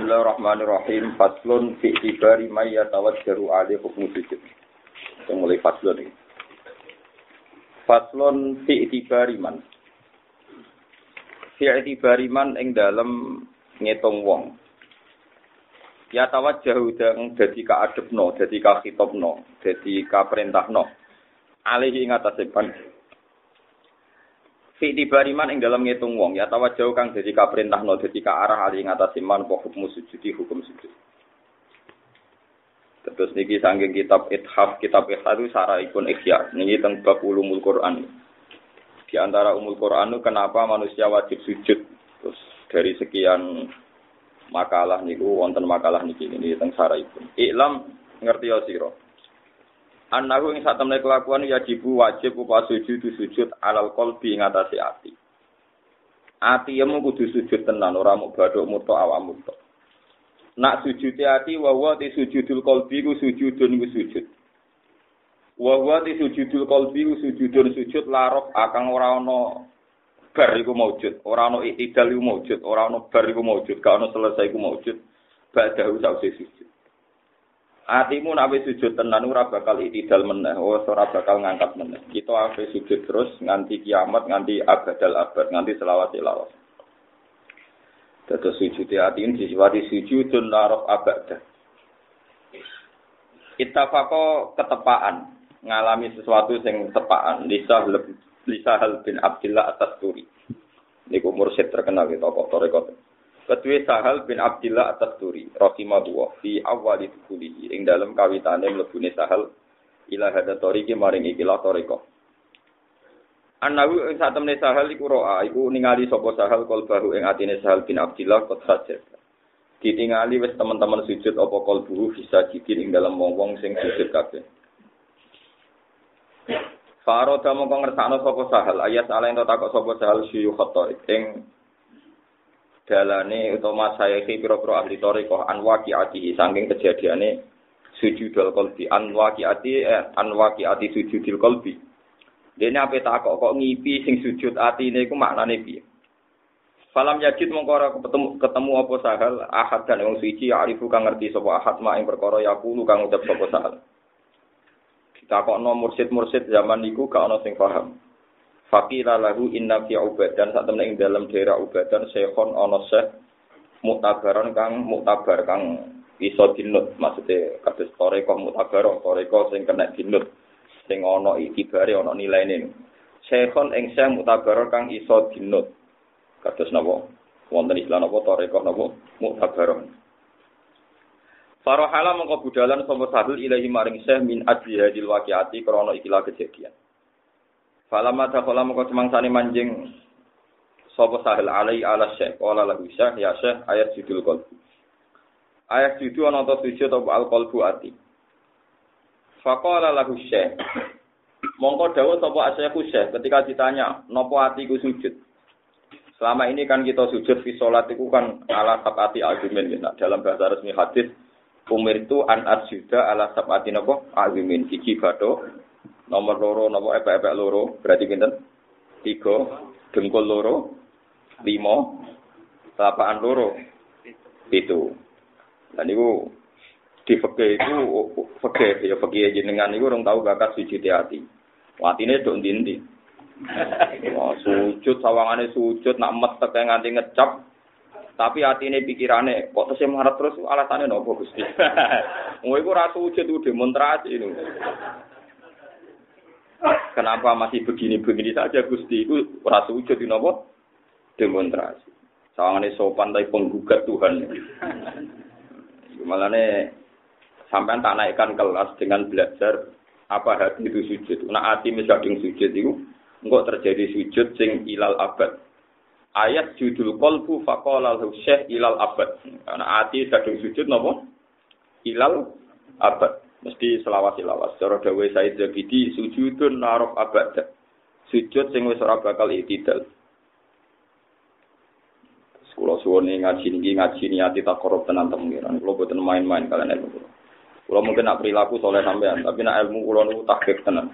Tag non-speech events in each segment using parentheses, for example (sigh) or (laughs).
Bismillahirrahmanirrahim. Faslun fi ibari may yatawajjaru ali hukmu sujud. Kita mulai faslun ini. Faslun fi ibari man. Fi ibari man ing dalem ngitung wong. Ya tawajjahu dang dadi ka adepno, dadi ka khitobno, dadi ka perintahno. Alihi ing atase fi tibariman ing dalam ngitung wong ya tawa jauh kang dadi kaperintahno dadi ka arah ali ngatasi man apa hukum sujudi hukum sujud Terus niki sanggeng kitab Ithaf, kitab Ithaf itu ikun ikhya. Niki tentang bab ulumul Quran. Di antara umul Quran kenapa manusia wajib sujud. Terus dari sekian makalah niku wonten makalah niki ini tentang ikun. Iklam ngerti ya sira. Annahu ing satemene kelakuan yajibu wajib upa sujud sujud alal qalbi ing atase ati. Ati yemu kudu sujud tenan ora mung badhok muto awak muto. Nak sujud ati wa ti sujudul qalbi ku sujudun ku sujud. Wa ti sujudul qalbi ku sujudun sujud larok akang ora ana bar iku maujud, ora ana iktidal iku maujud, ora ana bar iku maujud, gak ana selesai iku maujud. Ba'dahu sause sujud. Atimu nabi sujud tenan ora bakal itidal meneh, ora bakal ngangkat meneh. Kita ape sujud terus nganti kiamat, nganti abadal abad, nganti selawat selawat. Dados sujud ati ini disifati sujudun narof abadah. Ittafaqo ketepaan ngalami sesuatu sing tepaan lisa lisa bin Abdullah atas turi. Niku mursyid terkenal gitu torekot. Kedua Sahal bin Abdillah atas turi, rahimahullah, fi awali tukulihi, ing dalam kawitane mlebune Sahal, ila hada toriki maring ikilah toriko. Anawi ing satemene Sahal iku roa, iku ningali sapa Sahal bahu ing atine Sahal bin Abdillah kot sajad. Ditingali wis teman-teman sujud apa kalbuhu bisa jidin ing dalam wong-wong sing sujud kabeh. Faro damo kong sapa Sahal, ayat ala ento takok sapa Sahal syuyukh ing dalane utawa saya ki pira-pira ahli thariqah anwaki ati saking kejadiane sujudul qalbi anwaki ati eh, anwaki ati sujudul qalbi dene ape tak kok kok ngipi sing sujud atine iku maknane piye Falam yajid mongko ketemu ketemu apa sahal ahad dan wong suci arifu kang ngerti sapa ahad mak ing perkara yaqulu kang ucap sapa sahal. No mursid-mursid zaman niku gak ono sing paham. Fakira lahu inna fi ubadan. Saat temen ing dalam daerah ubadan sehon ono seh mutabaron kang mutabar kang iso dinut. Maksudnya kados toreko mutabaro toreko sing kena dinut. Sing ono itibare ono nilaine. Sehon ing seh mutabaron kang iso dinut. Kados napa? Wonten istilah napa? Toreko napa? Mutabaron Farohala mengko budalan sapa sahul ilahi maring seh min adli hadil waqiati krana ikilah kejadian Falama dakhala moko semangsane manjing sapa sahil alai ala syekh qala lahu syekh ya syekh ayat judul qalbu. Ayat judul ana to sujud apa al qalbu ati. Faqala lahu syekh Mongko dawuh sapa asyikhu syekh ketika ditanya napa atiku sujud. Selama ini kan kita sujud fi salat itu kan ala sabati argumen ya. Dalam bahasa resmi hadis umir itu an asjuda ala sabati napa argumen iki badho nomor loro nopo? Epek-epek loro. Berarti pinten? Tiga. Dengkul loro. Lima. Telapakan loro. Itu dan itu di fakir itu fakir ya fakir jenengan itu orang tahu bakat sujud hati. Ini dong dindi (laughs) Wah, sujud sawangane sujud nak metek nganti ngecap. Tapi hati ini pikirannya kok terus marah terus alasannya nopo gusti. Mau (laughs) iku rasa sujud udah demonstrasi ini. Kenapa masih begini-begini saja Gusti? Itu wujud di nopo demonstrasi. Sawangane sopan tapi penggugat Tuhan. Malah nih sampai tak naikkan kelas dengan belajar apa hati itu sujud. Nah hati misalnya sujud itu enggak terjadi sujud sing ilal abad. Ayat judul kolbu fakolal syekh ilal abad. Karena hati sedang sujud nopo ilal abad mesti selawat-selawat. Cara dawuh Said Zabidi sujudun narok abad. Sujud sing wis ora bakal itidal. Kulo suwone ngaji niki ngaji niati tak korup tenan temengiran. Kulo boten main-main kalian ilmu kulo. Kulo mungkin nak perilaku soleh sampean, tapi nak ilmu kulo niku takbir tenan.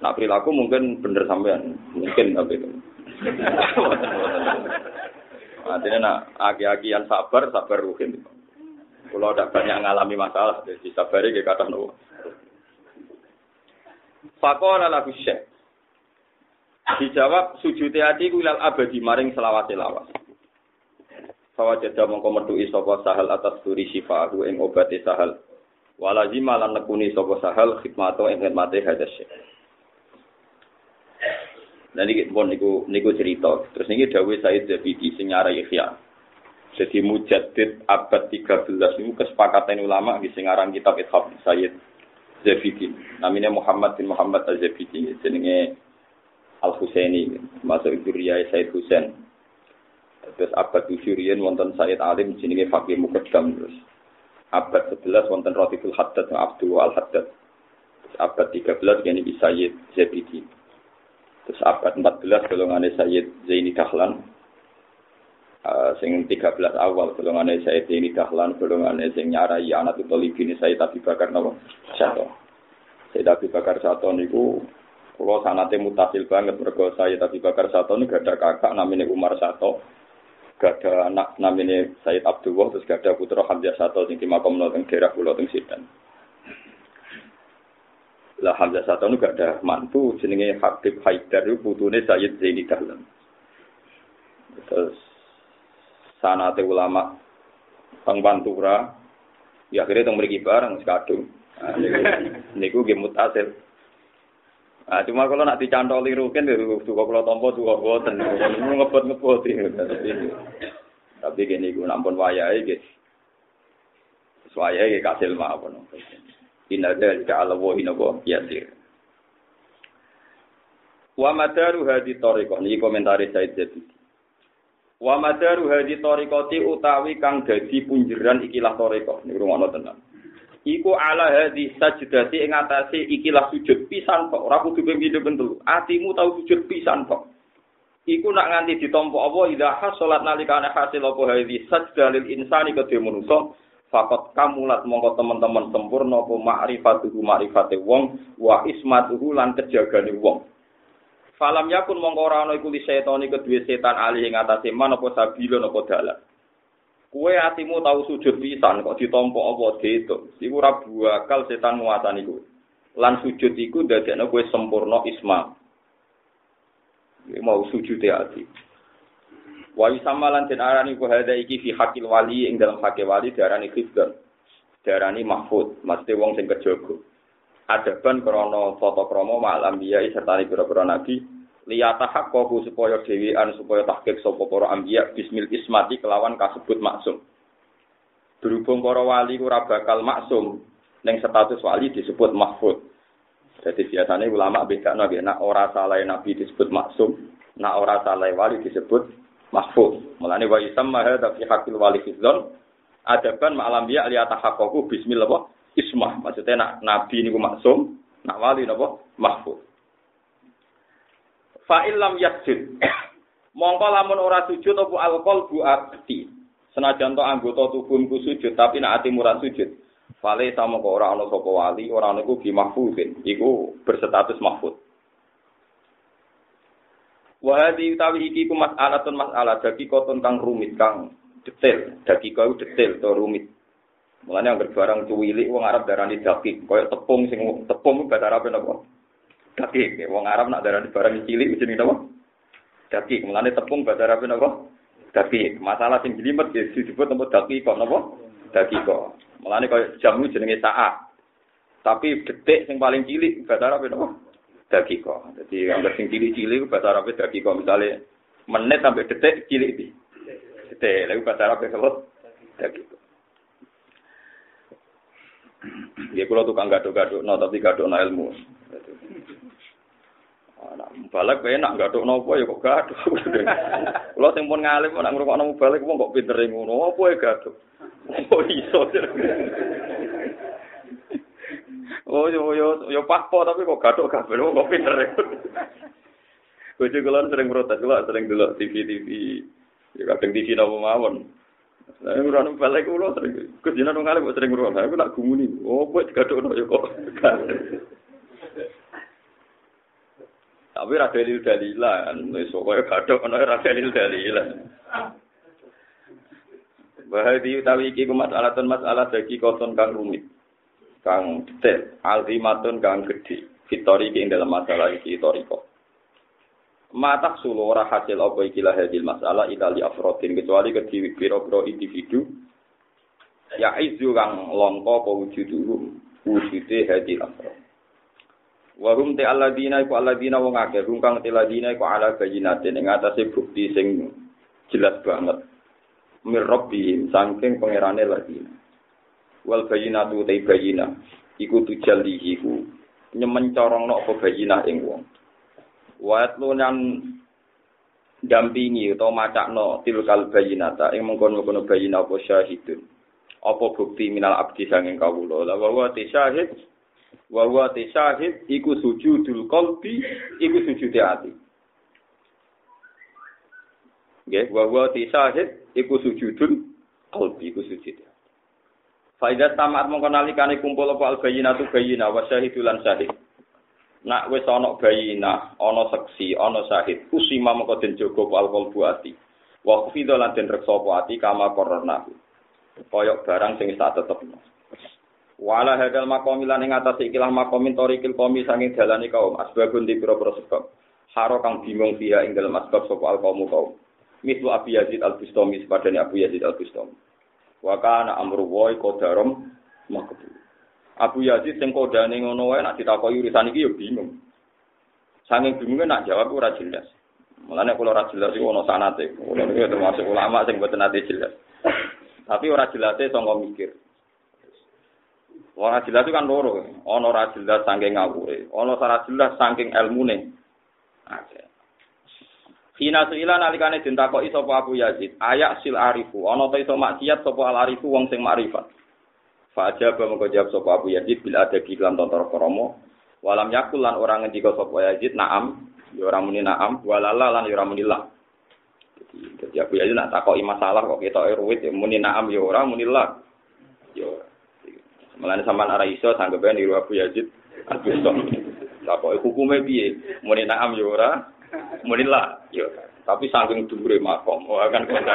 Nak perilaku mungkin bener sampean, mungkin tapi itu. (laughs) Artinya nak aki-akian sabar, sabar ruhin. Kalau tidak banyak ngalami masalah, jadi sabari ke kata nopo. Fakola lagu syekh. Dijawab sujud hati kulal abadi maring selawat lawas. Fawa jeda mongko metuki sapa sahal atas turi sifaahu ing obate sahal. Walazima lan nekuni sapa sahal khidmato ing khidmate hadas syekh. Nah niki pun niku niku cerita. Terus niki dawuh Said Zabidi sing nyarai Ihya. Jadi mujaddid abad 13 niku kesepakatan ulama di sing aran kitab Ithaf Said Zabidi. Namanya Muhammad bin Muhammad Al-Zabidi. Jenenge Al-Husaini. Masuk itu Riyai Said Husain. Terus abad 7 riyen wonten Said Alim jenenge Fakih Mukaddam terus. Abad 11 wonten Ratiful Haddad Abdul Al-Haddad. Terus abad 13 gini Sayyid Zabidi. Terus abad 14 golongannya Sayyid Zaini Dahlan. Uh, sing 13 awal golongannya Sayyid Zaini Dahlan, golongannya sing nyarai anak itu ini Sayyid Abi Bakar nama Sato. Sayyid Abi Bakar Sato niku kalau sanate mutasil banget mergo Sayyid Abi Bakar Sato ini gak ada kakak namanya Umar Sato. Gak ada anak namanya Sayyid Abdullah terus gak ada putra Hamzah Sato sing di makom teng daerah pulau teng Sidan. Lah Hamzah Satu itu gak ada mantu, jenenge Habib Haidar putune Sayyid Zaini Dahlan. Terus sanate ulama Bang Pantura, ya akhirnya itu mereka bareng sekadung. Nah, niku (laughs) game mutasil. Nah, cuma kalau nak dicantol liru kan dari suka kalau tompo suka boten, ngebot ngebot Tapi gini gue nampun wayai gitu. Wayai kasil mah apa Inna dzalika 'ala Allahi napa yasir. Wa madaru hadi tariqah niki komentar Said Jabidi. Wa madaru hadi tariqati utawi kang dadi punjeran ikilah tariqah. Niku rumono tenan. Iku ala hadi sajdati ing atase ikilah sujud pisan kok ora kudu pindho Atimu tau sujud pisan kok. Iku nak nganti ditampa apa? Idza hasalat nalikane hasil apa? Hadi sajdalil insani kedhe manusa fakot kamulat mongko teman-teman sempurna apa? Ma'rifatuhu ma'rifate wong wa ismatuhu lan kejagane wong falam yakun mongko ora ana iku setan kedue setan alih ing atase man apa sabila apa dalan Kue atimu tahu sujud pisan kok ditompo apa gitu. Iku ora bakal setan nguasani kowe. Lan sujud iku dadekno kowe sempurna isma. Mau sujud ati. Wa yusamalan den arani ku hada iki fi hakil wali ing dalam hakil wali diarani khifdan. Diarani mahfud, mesti wong sing kejaga. Adaban krana tata krama malam biya serta pira-pira nabi liyata haqqahu supaya dhewean supaya tahqiq sapa para anbiya bismil ismati kelawan kasebut maksum. Berhubung para wali ora bakal maksum ning status wali disebut mahfud. Jadi biasanya ulama beda nabi, nak ora salah nabi disebut maksum, nak ora salah wali disebut mahfuz. Mulane wa yusamma hadza fi haqqil wali fidzon adaban ma'alam biya li atahaqqaqu bismillah ismah. Maksudnya nak nabi niku maksum, nak wali napa mahfuz. Fa illam yasjud. (coughs) Mongko lamun ora sujud apa alqol bu abdi. Senajan to anggota tubuhku sujud tapi nak ati murah sujud. Fale sama kok ora ana sapa wali, ora ana iku bi mahfuzin. Iku berstatus mahfuz. Wahadi utawi iki ku mas'alatun mas'alah dagi koton kang rumit kang detail, dagi kau detail to rumit. Mulane yang barang cuwilik wong Arab darani daki, koyo tepung sing tepung bahasa Arab napa? Daki, wong Arab nak darani barang cilik jenenge napa? Daki, mulane tepung bahasa Arab napa? Daki. Masalah sing jelimet ya disebut napa daki kok napa? Daki kok. Mulane koyo jamu jenenge saat. Tapi detik sing paling cilik bahasa Arab napa? dakiko. Jadi yang sing cilik-cilik bahasa Arab dakiko misalnya menit sampai detik cilik di. Detik, lalu bahasa Arab apa? Dakiko. Ya kalau tukang gaduk-gaduk, no tapi gaduk no ilmu. Nah, balik kayak nak gaduk nopo ya kok gaduk. Kalau sing pun ngalim, nak nguruk balik, kok pinter ngono, apa ya gaduk? Oh iso. Oh yo yo yo pakpo tapi kok gathuk kabeh kok pinter. Bojo kula sering protes, kula sering delok TV-TV. Ya kadang TV napa mawon. Saya ora nang balik kula sering kejina nang kok sering ngrungok. Aku nak gumuni. Oh, kok gathuk yo kok. Tapi ra dalil dalilan, wis pokoke gathuk ana ra dalil dalilan. Bahadi utawi iki ku masalah masalah bagi koton kang rumit. Kang detail, alzimatun kang gede. Fitori ing dalam masalah iki toriko. Matak sulu ora hasil apa iki lah hadil masalah itali afrodin kecuali ke biro-biro individu ya izu kang longko apa wujuduhum wujude hadil afrod. Warum te alladina iku alladina wong akeh rum kang te alladina iku ala bayinatin ing atase bukti sing jelas banget. Mir rabbihim saking pangerane lagi wal bayinatu te bayina iku tujallihi ku nyemen corongno apa bayinah ing wong wa lan dampingi utawa macakno tilkal bayinata ing mengkono-kono bayina apa syahidun apa bukti minal abdi sanging kawula la wa syahid wa wa syahid iku sujudul qalbi iku sujude ati Nggih, wa wa tisahid iku sujudun qalbi iku sujud. Faidah tamat mongko nalikane kumpul apa al bayyinatu bayyina wa syahidulan syahid. Nak wis ana bayyina, ana saksi, ana syahid, usima mongko den jaga al qalbu ati. Wa khufidha lan den reksa ati kama korona. Koyok barang sing tak tetepno. Wala hadal makom lan ing atas ikilah makomin torikil komi sanging dalani kaum asbabun di pira-pira sebab. Haro kang bingung dia ing dalam asbab sapa al kaum. Mislu Abu Yazid Al-Bustami sepadane Abu Yazid Al-Bustami. Wa kana amru wa qadarum makbul. Abu Yazid sing kodane ngono wae nak ditakoki urusan iki ya bingung. Saking bingunge nak jawab ora jelas. Mulane kula ora jelas iku ana sanate. Kula niku termasuk ulama sing boten ate jelas. Tapi ora jelase sangka mikir. Ora jelas itu kan loro. Ana ora jelas saking ngawure, ana ora jelas saking ilmune. Nah, Hina suila nalikane ditakoki sapa Abu Yazid, ayak sil arifu, ana ta iso maksiat sapa al arifu wong sing makrifat. Fa ajaba mengko jawab sapa Abu Yazid bila ada lan tontor kromo, walam yakul lan orang ngendika sapa Yazid naam, ya ora muni naam, walala lan ya ora muni la. Jadi Abu Yazid nak takoki masalah kok ketoke ruwit ya muni naam ya ora muni la. Ya ora. Mulane sampean ora iso sanggepe niru Abu Yazid. Abu Yazid. Takoki hukume piye? Muni naam ya ora, Munilah, yo. Tapi saking dhuwure makom, oh akan kota.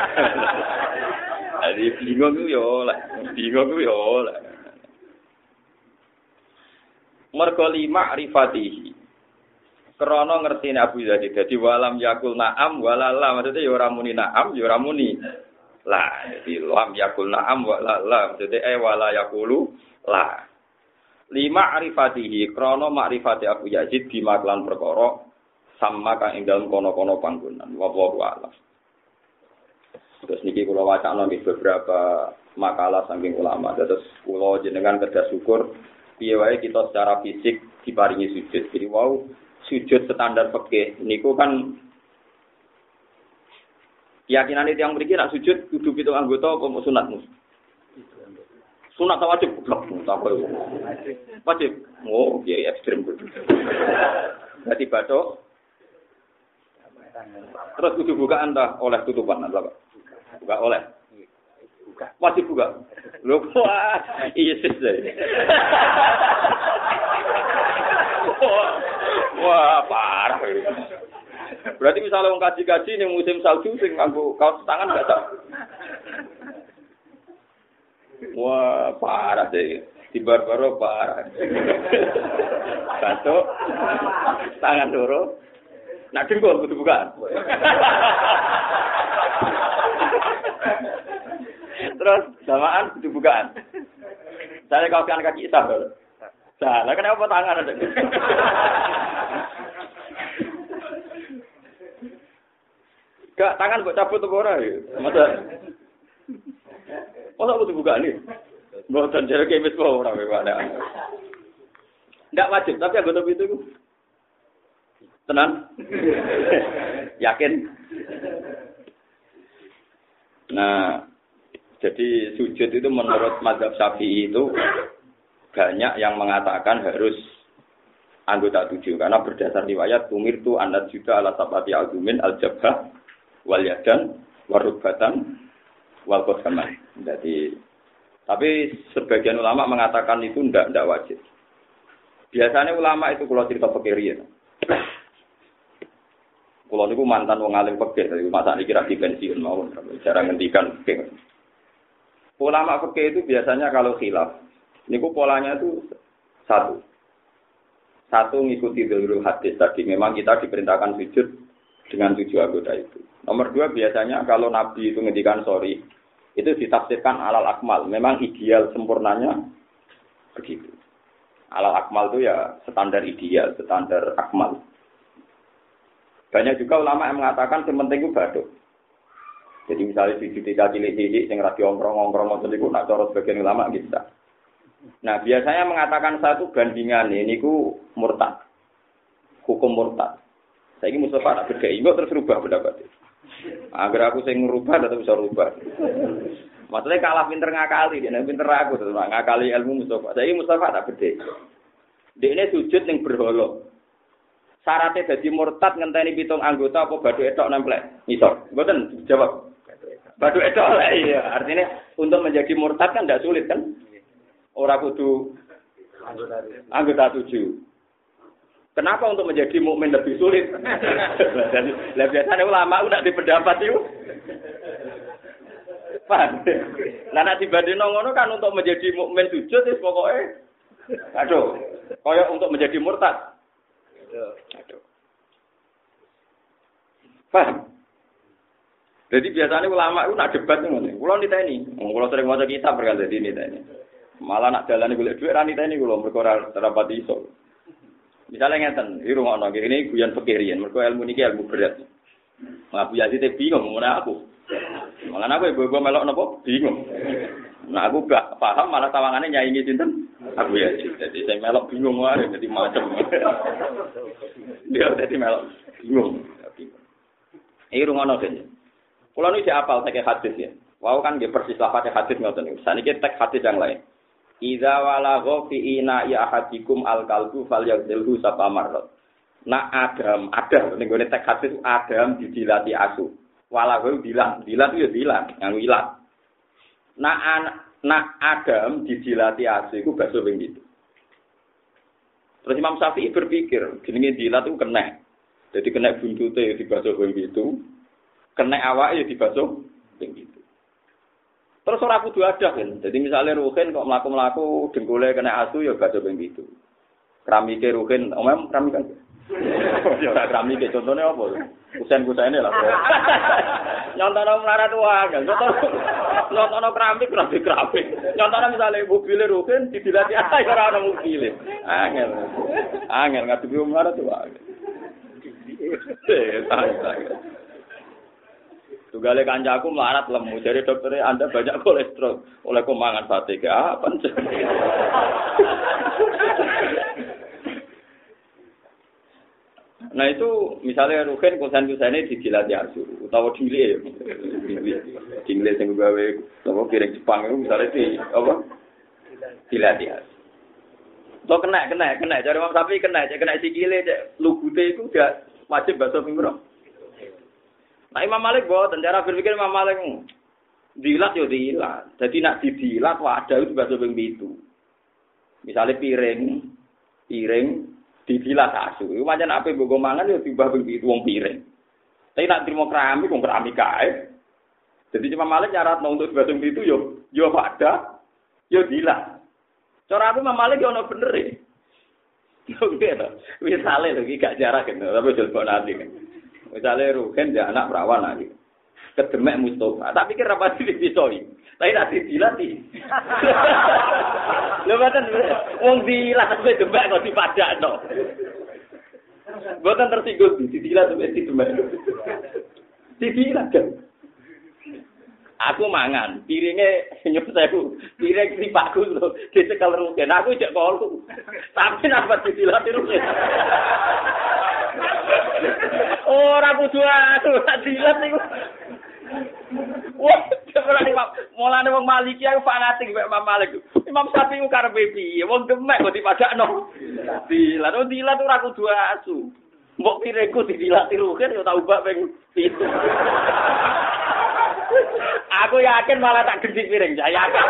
Jadi bingung ku yo oleh, bingung ku yo oleh. Mergo lima rifatihi. Krana ngertine Abu Yazid dadi walam yakul na'am walala maksudnya ya ora na'am ya ora muni jadi lam yakul na'am walala maksudnya eh wala yakulu la lima arifatihi krana makrifati Abu Yazid di maklan perkara sama kang ing dalam kono-kono panggonan. Wallahu a'lam. Terus kula wacana nggih beberapa makalah saking ulama. Terus kula jenengan kerja syukur piye wae kita secara fisik diparingi sujud. Jadi wow sujud standar pekeh. Niku kan keyakinan itu yang berikin nak sujud kudu itu anggota apa sunat mus sunat atau wajib blok apa wajib. Oh iya ekstrim. Berarti batok Terus kudu buka anda oleh tutupan pak. Buka oleh. Buka. Wajib buka. Lu wah iya sih. Wah parah. Berarti misalnya mau kaji-kaji nih musim salju sing nganggo kaos tangan gak tak? Wah parah deh. Di barbaro parah. Satu tangan dulu Nak dengkul kudu bukaan. Terus samaan kudu bukaan. Saya kau kan kaki isah dulu. Salah kenapa tangan ada? Gak tangan buat cabut tuh orang ya. Masa Masa butuh buka nih? Buatan jarak kemis bawa orang bagaimana? Tidak wajib, tapi anggota itu Tenang? (laughs) Yakin? Nah, jadi sujud itu menurut madhab syafi'i itu banyak yang mengatakan harus anggota tujuh karena berdasar riwayat umir tu anak juga ala sabati agumin al jabah wal yadan warubatan wal kosaman. Jadi tapi sebagian ulama mengatakan itu tidak tidak wajib. Biasanya ulama itu kalau cerita ya. Kulo niku mantan wong alim pekeh, tapi masa niki ra pensiun mawon, cara ngendikan pekeh. Ulama fikih itu biasanya kalau khilaf, niku polanya itu satu. Satu ngikuti dulu hadis tadi. Memang kita diperintahkan sujud dengan tujuh anggota itu. Nomor dua biasanya kalau Nabi itu ngedikan sorry, itu ditafsirkan alal akmal. Memang ideal sempurnanya begitu. Alal akmal itu ya standar ideal, standar akmal. Banyak juga ulama yang mengatakan yang penting itu baduk. Jadi misalnya di tiga cilik-cilik yang radio ongkrong-ongkrong ngoten niku nak cara sebagian ulama bisa. Nah, biasanya mengatakan satu bandingan ini ku murtad. Hukum murtad. Saya ini Mustafa tak beda, enggak terus rubah pendapat Agar aku sing ngerubah tetap bisa rubah. Maksudnya kalah pinter ngakali, dia pinter aku tetap ngakali ilmu Mustafa. Saya ini Mustafa tak beda. Dia ini sujud yang berholo. Syaratnya jadi murtad ngenteni pitung anggota apa badu etok nemplek. Ngisor. Betul, jawab. Badu itu iya. Artinya untuk menjadi murtad kan tidak sulit kan? Orang kudu anggota tujuh. Kenapa untuk menjadi mukmin lebih sulit? (laughs) Dan biasanya ulama udah di pendapat itu. Paham? Nah, nanti dibanding ngono kan untuk menjadi mukmin sujud itu pokoknya aduh, koyok untuk menjadi murtad. Paham? Jadi biasanya ulama itu nak debat ngono. Kulo niteni, wong kulo sering maca kitab berkali dadi niteni. Malah nak dalane golek dhuwit ra niteni kulo mergo ora terapat iso. Misale ngeten, iki rumakno iki ini guyon pikirian, mergo ilmu niki ilmu berat. Ngabu Yazid te bingung ngono aku. Malah aku ibu ibu melok nopo bingung. Nah aku gak paham malah tawangannya nyanyi sinten. Aku ya jadi saya melok bingung wae jadi macam. Dia jadi melok bingung. Ini rumah nongki. Kalau ini apal teks hadis ya. Wow kan dia persis lafaznya hadis ngoten niku. Saniki teks hadis yang lain. Idza walagha fi ina ya ahadikum al kalbu falyadzilhu sapa marrat. Nak Adam, ada ning gone teks hadis Adam didilati asu. Walagha dilat, dilat ya dilat, nganggo ilat. Nak nak Adam didilati asu iku bakso ping gitu. Terus Imam Syafi'i berpikir, jenenge dilat itu kena. Jadi kena buntute di bakso ping gitu kena awak ya dibasuh ping itu. Terus ora kudu ada kan. Jadi misalnya Ruhin kok mlaku-mlaku dengkule kena asu ya basuh ping itu. Keramike Ruhin, omem keramik kan. (laughs) ya keramike contohnya apa? Kusen-kusene lah. (laughs) Nyontono melarat wae, nyontono keramik keramik keramik. Nyontono misalnya mobil Ruhin didilati ae ora ana mobil. Angel. Angel ngadepi melarat wae. Eh, Tugale kancaku melarat lemu. Jadi dokternya Anda banyak kolesterol. Oleh kemangan sate ke apa? Nah itu misalnya Ruhin kusan kusan ini dijilat ya suruh, utawa dile, dile yang gawe, apa piring Jepang itu misalnya di apa? Dilat ya. Tuh kena kena kena, cari orang sapi kena, cek kena sikile, cek lugute itu udah wajib bahasa minggu Nah Imam Malik buat cara berpikir Imam Malik hmm, dilat yo dilat. Jadi nak didilat ada itu bahasa ping itu. Misalnya piring, piring didilat asu. Macam apa bogo mangan yo tiba ping itu wong piring. Tapi nak terima keramik wong keramik kae. Jadi Imam Malik nyarat untuk bahasa ping itu yo yo ada yo dilat. Cara aku Malik yo ono bener e. Misalnya lagi gak jarak gitu, tapi jual nanti kan. Misalnya Ruhen dia anak perawan lagi. Kedemek Mustafa. Tak pikir apa (laughs) sih dipisoi. Tapi nanti dilatih. Lho mboten wong dilat sampe demek kok dipadakno. Mboten tersinggung didilat sampe didemek. Didilat kan. Aku mangan, piringnya nyup sewu, piring sipakku lho, dicekel rugen, aku ijek kolu. Tapi napa didilat rugen. Ora kudu aku dilat niku. Wah, ora Imam, mulane wong Maliki aku fanatik mek Imam Malik. Imam Syafi'i ku karepe piye? Wong demek kok dipadakno. Dilat, oh dilat ora kudu asu. Mbok pireku didilat rugen ya tak ubah ping pitu. Aku yakin malah tak gendhi piring, saya yakin.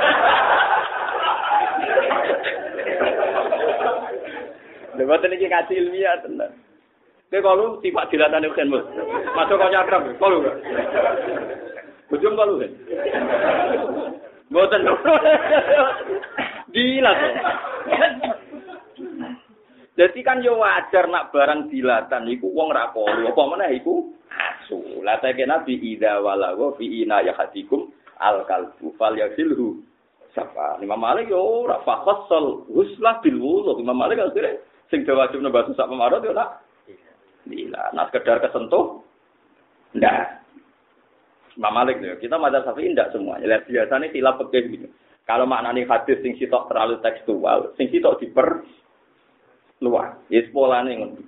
Lha boten iki kasih ilmiah tenan. Kowe kalau sifat dilatane kan Mas. Masuk kok nyakrab, kalau enggak. Bujum kalau kan. Mboten. Gila tuh. Jadi kan yo wajar nak barang dilatan iku wong ra kolu. Apa meneh iku asu. Lah teke Nabi idza walawa fi ina yahatikum al kalbu fal yasilhu. Sapa? Imam Malik yo ora fakhassal huslah bil wudu. Imam Malik akhirnya sing wajib nembah sak pemarot yo. Gila, nah sekedar kesentuh. Ndak. Imam Malik nih, kita madzhab Syafi'i tidak semuanya. Lihat biasanya silap pekeh gitu. Kalau maknanya hadis sing sitok terlalu tekstual, sing sitok diper luar. Ya sekolah nih ngono.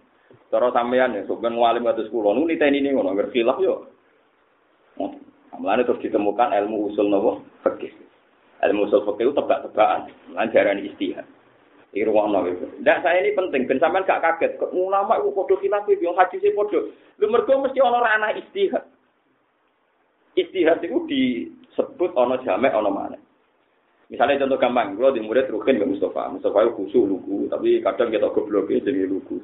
Cara sampean ya, sebenarnya ngalim atus kula nu niteni ini ngono, ngerti khilaf yo. Mulane terus ditemukan ilmu usul nopo fikih. Ilmu usul fikih itu tebak-tebakan, lan diarani istihad. Irwana itu. Saya ini penting, ben sampean gak kaget. Ulama itu padha khilaf yo hadise padha. Mergo mesti ana ranah istihad. istihad itu disebut ono jamek ono mana. Misalnya contoh gampang, kalau di murid Rukin ke Mustafa, Mustafa itu khusu lugu, tapi kadang kita goblok jadi lugu.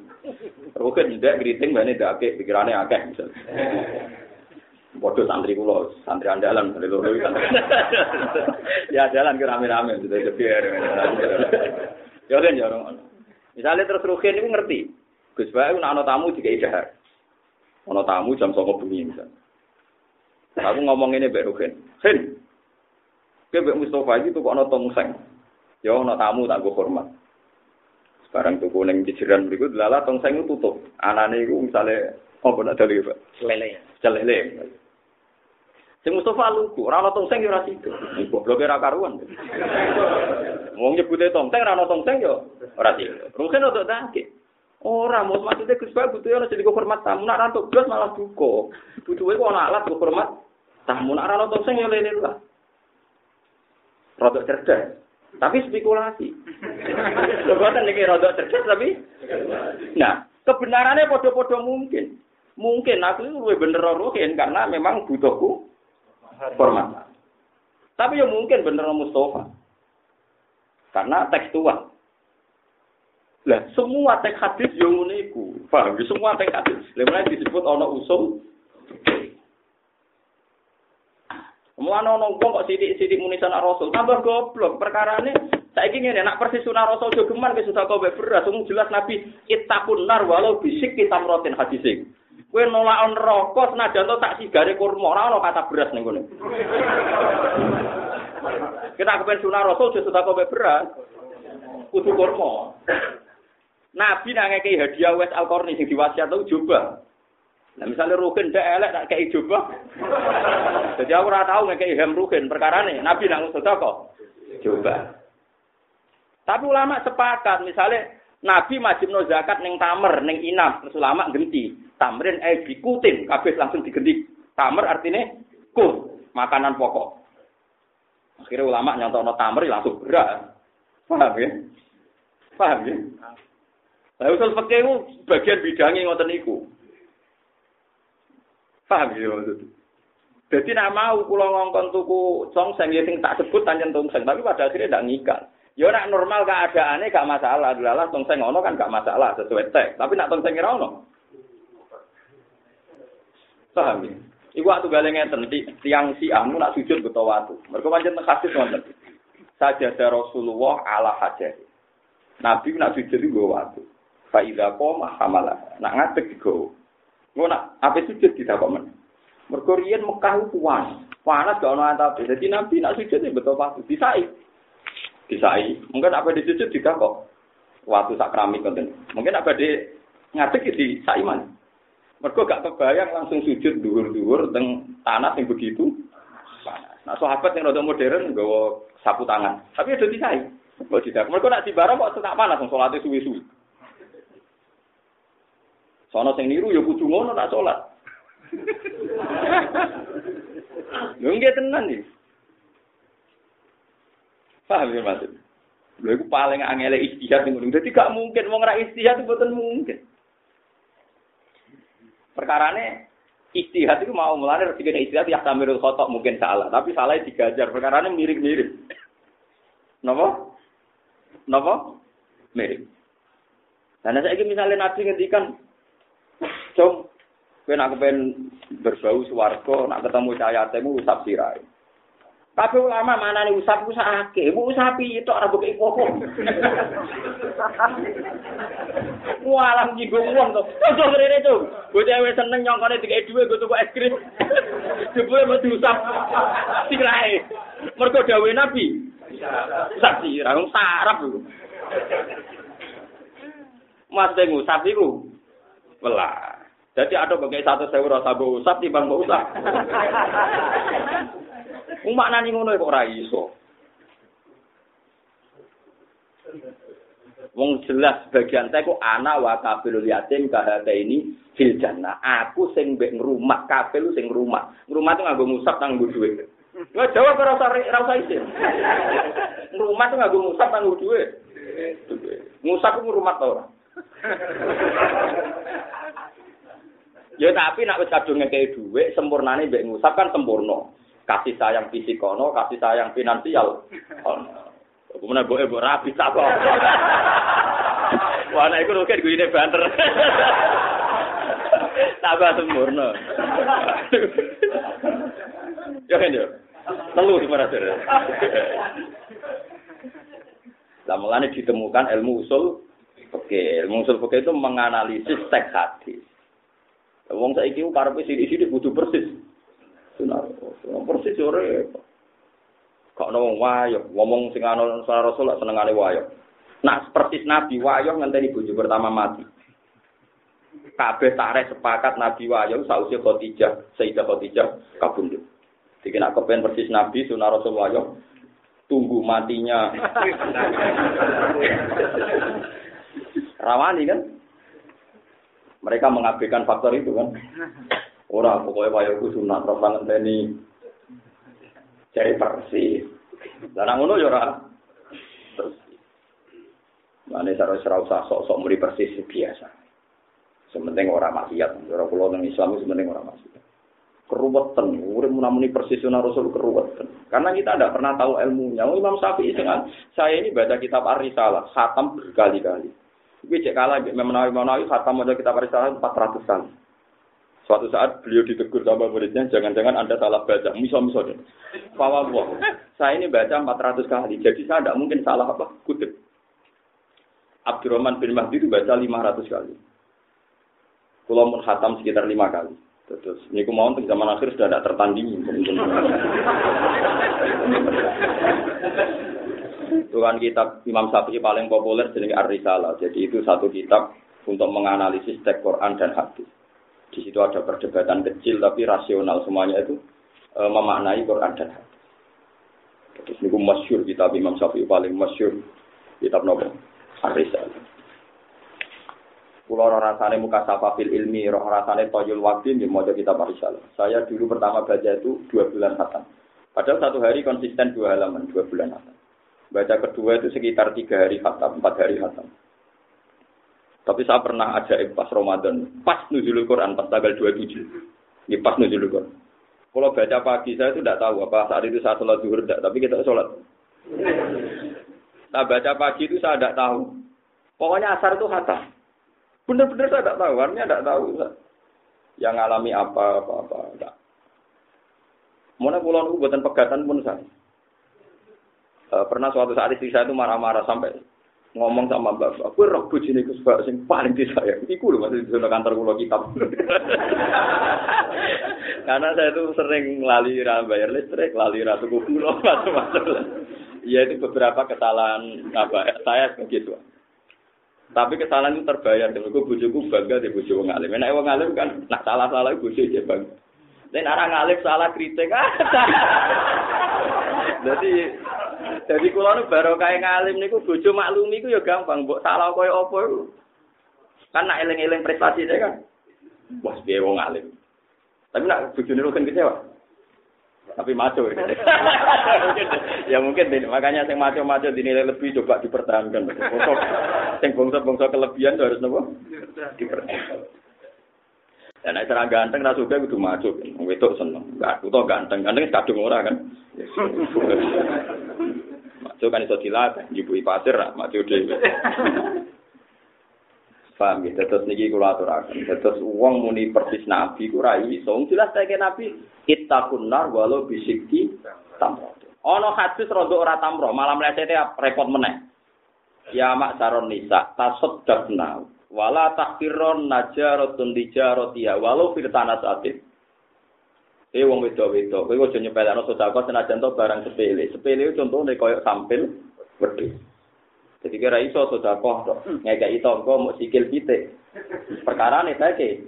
Rukin tidak keriting, banyak tidak akeh, pikirannya akeh misalnya. Bodoh santri kulo, santri andalan, santri loro santri. (laughs) ya jalan ke rame-rame, sudah kebiar. Ya kan ya orang. Misalnya terus rugen itu ngerti. Gus Bae ana ono tamu juga ide hari. Tamu jam sore bumi misalnya. Aku ngomong ini baru rugen. Hen. Kau baik Mustofa iki tuh ana tamu seng. Ya ana tamu tak gue hormat. Sekarang tuh ning di jiran berikut lala tongseng seng tutup. Anane iku misale apa nak dari apa? Lele. Celele. Sing Mustafa lugu, ora ana tongseng ya ora sido. Gobloke ra karuan. Wong nyebute tongseng ora ana tongseng ya ora sido. Rugen untuk dake. Ora, mau maksudnya Gus Pak butuh ana jadi hormat tamu, nak rantuk blas malah duka. Butuhe kok ana alat hormat tamu, nak ra sing ya lele lah. Rodok cerdas. Tapi spekulasi. Lebaran ini rodok cerdas tapi Nah, kebenarannya podo-podo mungkin. Mungkin aku lebih bener rohin karena memang butuhku hormat. Tapi ya mungkin bener Mustafa. Karena tekstual. Lah semua teks hadis yang ngono iku. Paham? Semua teks hadis. Lha disebut ana usul. Semua ana wong kok sithik-sithik muni sana Rasul. Tambah goblok perkarane saiki ngene nak persis sunah Rasul jogeman ke susah kowe beras. Wong jelas Nabi ittaqun nar walau bisik kita merotin hadis Kowe nolak neraka senajan to tak sigare kurma ora ana kata beras ning kono. Kita kepen sunah Rasul susah kowe beras. Kudu kurma. Nabi nang hadiah wes Al-Qarni sing diwasiat tau coba. Nah misalnya Rukin ndak elek tak kei coba. Jadi aku ora tau ngekei hem perkara nih. Nabi nang sedekah. Coba. Tapi ulama sepakat misalnya Nabi wajib no zakat ning tamer ning inam terus ulama genti tamrin eh dikutin kabeh langsung digenti tamer artinya kut makanan pokok akhirnya ulama nyontok no tamer langsung berat paham ya paham ya Lah usul fikih itu bagian bidangnya ngoten niku. Paham ya maksud. Jadi nak mau kula ngongkon tuku songseng ya sing tak sebut tanjen tongseng, tapi pada akhirnya ndak ngikat. Ya nak normal keadaannya gak masalah, adalah tongseng ono kan gak masalah sesuai teks. Tapi nak tongseng ora ono. Paham ya? Iku waktu gale ngeten tiang si anu nak sujud beto watu. Mergo pancen hadis ngoten. Sajadah Rasulullah ala hajah. Nabi nak sujud iku watu. Faidah koma hamalah. Nak ngadeg digo. Ngono nak apa sujud kok men. Mergo riyen Mekah itu panas. Panas gak ono antap. Jadi Nabi nak sujud betul pasti disai. Disai. Mungkin apa di sujud juga kok. Waktu sak keramik konten. Mungkin apa di ngadeg di saiman. Mergo gak kebayang langsung sujud dhuwur-dhuwur teng tanah yang begitu panas. Nah sahabat yang rada modern nggawa sapu tangan. Tapi udah disai. Kok tidak. Mergo nak barang kok tetap panas wong salate suwi-suwi. Sono sing niru ya kudu ngono nak salat. Lho nggih tenan iki. Paham ya maksud? Lho iku paling angel istihad ning ngono. Dadi gak mungkin wong ra istihad itu mboten mungkin. Perkarane istihad itu mau mulane rezeki istihad ya tamirul mungkin salah, tapi salah digajar. Perkarane mirip-mirip. Napa? Napa? Mirip. Dan saya misalnya Nabi ngendikan Cung, kowe nak kepen berbau swarga, nak ketemu cahaya temu usap sirai. Tapi ulama mana nih usap usap ake, bu usapi itu orang buka ipopo. Walang jigo uang tuh, itu beri itu. Gue cewek seneng nyongkone tiga dua, gue tuh es krim. Gue mau diusap, tirai. Mereka dawe nabi. Usap sih, orang sarap lu. Mas dengu sapi ku, belah. Jadi ada bagai satu sewu rasa usap bang usap. Wong maknane ngono kok ora iso. Wong jelas bagian saya kok anak wa kabilul yatim kahate ini fil jannah. Aku sing mbek ngrumah kabil sing ngrumah. Ngrumah tuh nganggo musab nang nggo dhuwit. Wah jawab ora usah ora usah isin. Ngrumah tuh nganggo musab nang nggo dhuwit. Musab ku ngrumah ta ora? Ya tapi nak wis kadung ngekei dhuwit sempurnane mbek ngusap kan sempurna. Kasih sayang fisik ono, kasih sayang finansial. Kemudian gue ibu rapi tak kok. Wah, nah itu mungkin gue ini banter. Tambah sempurna. Ya kan ya? Telu di mana sih? Lah ditemukan ilmu usul Oke, ilmu usul oke itu menganalisis teks hadis. Wong saiki karepe sithik-sithik kudu persis. Sunnah persis ora. Kok ono wayo ngomong sing ana Rasul senengane wayo. Nah persis Nabi wayo ngenteni bojo pertama mati. Kabeh tarik sepakat Nabi wayo sausi Khadijah, Sayyidah Khadijah kabundut. Jadi nak kepen persis Nabi sunah Rasul wayo tunggu matinya. Rawani kan? Mereka mengabaikan faktor itu kan. Ora pokoknya wayo ku sunat terus ngenteni cari persis. Lah ngono ya ora terus. Usah sok-sok muri persis biasa. Sementing ora maksiat, ora kula nang Islam sementing ora maksiat. Keruwetan, urip munamuni persis sunah Rasul keruwetan. Karena kita tidak pernah tahu ilmunya. Oh, Imam Syafi'i dengan saya ini baca kitab Ar-Risalah, khatam berkali-kali. Tapi cek kalah, memenawi menawi khatam baca kitab Ar-Risalah 400 kali. Suatu saat beliau ditegur sama muridnya, jangan-jangan Anda salah baca. Misal-misal deh. Bahwa saya ini baca 400 kali, jadi saya tidak mungkin salah apa kutip. Abdurrahman bin Mahdi itu baca 500 kali. Pulau menghatam sekitar 5 kali. Terus, ini aku mau zaman akhir sudah tidak tertandingi. Tuhan kitab Imam Syafi'i paling populer jenis Ar-Risalah. Jadi itu satu kitab untuk menganalisis teks Quran dan hadis. Di situ ada perdebatan kecil tapi rasional semuanya itu e, memaknai Quran dan hadis. Ini masyur kitab Imam Syafi'i paling masyur kitab Nabi Ar-Risalah. Kulo rasane muka fil ilmi, roh rasane toyul waktu di mau kitab Ar-Risalah. Saya dulu pertama baca itu dua bulan khatam. Padahal satu hari konsisten dua halaman, dua bulan khatam. Baca kedua itu sekitar tiga hari khatam, empat hari khatam. Tapi saya pernah ajaib pas Ramadan, pas nuzulul Quran, pas tanggal 27. Ini pas nuzulul Quran. Kalau baca pagi saya itu tidak tahu apa saat itu saya sholat zuhur tidak, tapi kita sholat. Nah baca pagi itu saya tidak tahu. Pokoknya asar itu kata. Benar-benar saya tidak tahu, artinya tidak tahu. Yang ngalami apa, apa-apa. Enggak. Mana pulau buatan pegatan pun saya. E, pernah suatu saat istri saya itu marah-marah sampai ngomong sama bapak, aku roh bujine Gus Bak sing paling disayang. Iku lho masih di kantor kula kitab. (laughs) Karena saya itu sering lali ra bayar listrik, lali ra tuku gula (laughs) macam-macam. Iya itu beberapa kesalahan apa saya begitu. Tapi kesalahan itu terbayar. Gue bujuku bangga di bujuk wong alim. Nek wong alim kan nak salah-salah bujuk aja bangga. Dan orang alim salah kritik. (laughs) Jadi Jadi kula nu baru kaya ngalim niku bojo maklumi iku ya gampang, mbok salah kaya apa iku. Kan nak eling-eling prestasi saya kan. Wah, piye wong ngalim. Tapi nak bojone kan kecewa. Tapi maco ya. (laughs) ya mungkin deh, makanya yang maco-maco dinilai lebih coba dipertahankan. Yang bangsa-bangsa kelebihan harus nopo? Dipertahankan. Dan nek cara ganteng ra suka kudu maco. Wedok seneng. Enggak, kudu ganteng. Ganteng kadung ora kan. (laughs) Maco kan iso dilatih, njupui pasir ra maco dhewe. (laughs) Paham ya, terus niki kula aturaken. Terus wong muni persis nabi ku ra iso. Jelas tak nabi ittaqun nar walau bisikki tamrat. Ana hadis rada ora tamro, malah mlesete repot meneh. Ya mak saron nisa, tasaddaqna wala takfiron najaratun dijarotia walau firtana satin. Eh wong wedo-wedo, kowe aja nyepelekno sedekah senajan to barang sepele. Sepele contohnya koyo sampil wedhus. Jadi kira iso sedekah tok, ngekeki tangga mau sikil pitik. Perkara nih saiki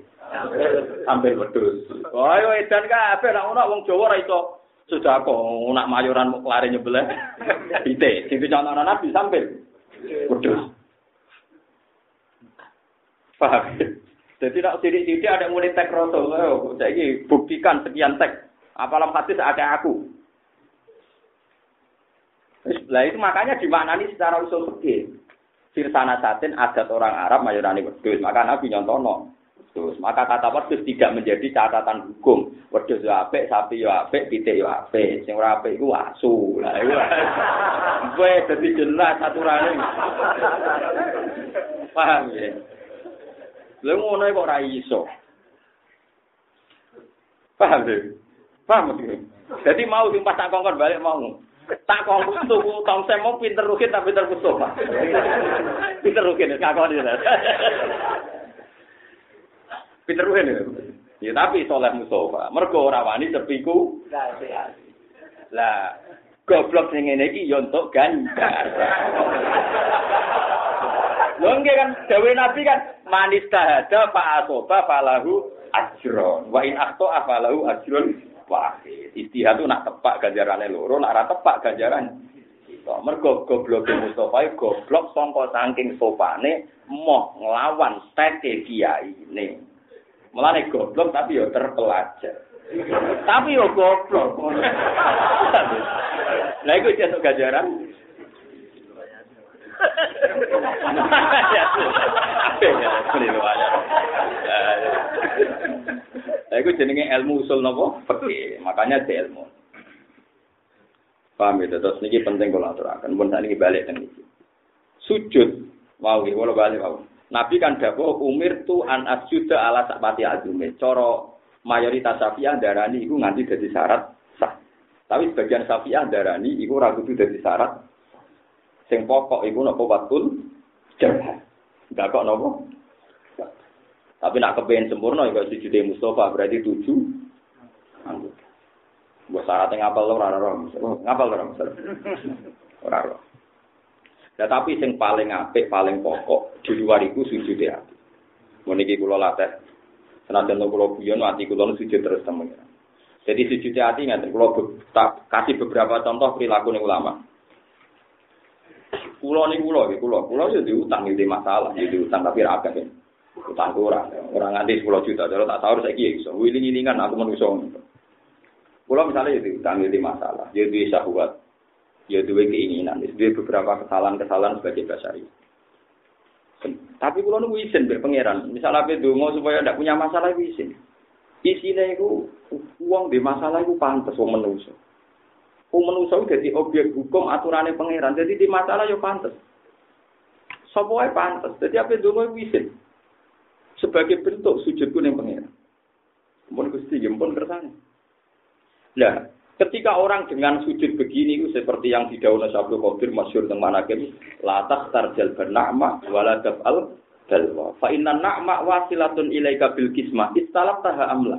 sampil wedhus. Oh, ayo edan kabeh nek ono wong Jawa ora iso sudah nak mayoran lari nyebelah ite sing contoh nabi sambil kudus paham jadi nak sidik-sidik ada mulai tek rasul oh, jadi buktikan sekian tek apalah hadis ada aku lah itu makanya dimaknani secara usul fikih sirsana satin adat orang Arab mayorani wedhus maka nabi nyontono Terus maka kata wedhus tidak menjadi catatan hukum. Wedhus yo apik, sapi yo apik, pitik yo apik. Sing ora apik iku asu. Lah iku. Kowe dadi jelas aturane. Paham ya? Lha ngono kok ora iso. Paham ya? Paham ya? Jadi mau sing pas tak kongkon balik mau. Tak kongkon tuku tong semo pinter rukin tapi pinter kusuk. Pinter rukin kakon iki. Pinter ruhen ya. Ya tapi soleh Mustafa. Mergo ora wani sepiku. Lah goblok sing ngene iki ya untuk ganjar. Lho kan dawe Nabi kan manis tahada fa asoba falahu ajron. Wa in akhto afalahu ajron wahid. Istihad nak tepak ganjarane loro, nak ora tepak ganjaran mergo goblok Mustafa goblok sangka saking sopane moh nglawan teke kiai ini. Mulane goblok tapi yo terpelajar. tapi yo goblok. (laughs) Lah iku jeneng gajaran. Lah iku jenenge ilmu usul napa? Fikih. Makanya di ilmu. Paham ya, terus niki penting kalau aturakan. Pun saat ini balik dan Sujud, wow, kalau balik wow. Nabi kan dawuh umir tu an asjuda ala sakpati azume. Coro mayoritas Syafi'ah darani iku nganti dadi syarat sah. Tapi sebagian Syafi'ah darani iku ora kudu dadi syarat. Sing pokok iku napa watul jabah. Enggak kok napa? Tapi nak kepengen sempurna ya sujud Mustafa berarti tujuh anggota. Buat syaratnya ngapal lo ora ora. Ngapal ora Ora ora. Nah, tapi sing paling apik, paling pokok di luar itu sujud hati. Meniki kula latih. Senajan kula guyon ati kula sujud terus temen. Jadi sujud hati ngaten kula tak kasih beberapa contoh perilaku ulama. Kulo nih kulo, kulo, kulo ya diutang itu masalah, ya diutang tapi raga kan. Utang kurang, orang nganti 10 juta, kalau tak tahu saya kira so. Wiling-wilingan aku manusia. Kulo misalnya ya diutang itu masalah, ya bisa buat ya dua keinginan, dua beberapa kesalahan-kesalahan sebagai basari. Tapi kalau nunggu izin ber pangeran, misalnya apa dongo supaya tidak punya masalah izin. Isinya itu uang di masalah itu pantas uang menuso. Menuso jadi objek hukum aturannya pangeran, jadi di masalah yo pantas. Semuanya pantas. Jadi apa dongo izin sebagai bentuk sujudku yang pangeran. Mohon gusti, mohon kersane. Nah, Ketika orang dengan sujud begini seperti yang di daun Sabtu Qadir masyur teng manakim latah tarjal bernama wala al balwa fa inna na'ma wasilatun ilaika bil kisma istalab taha amla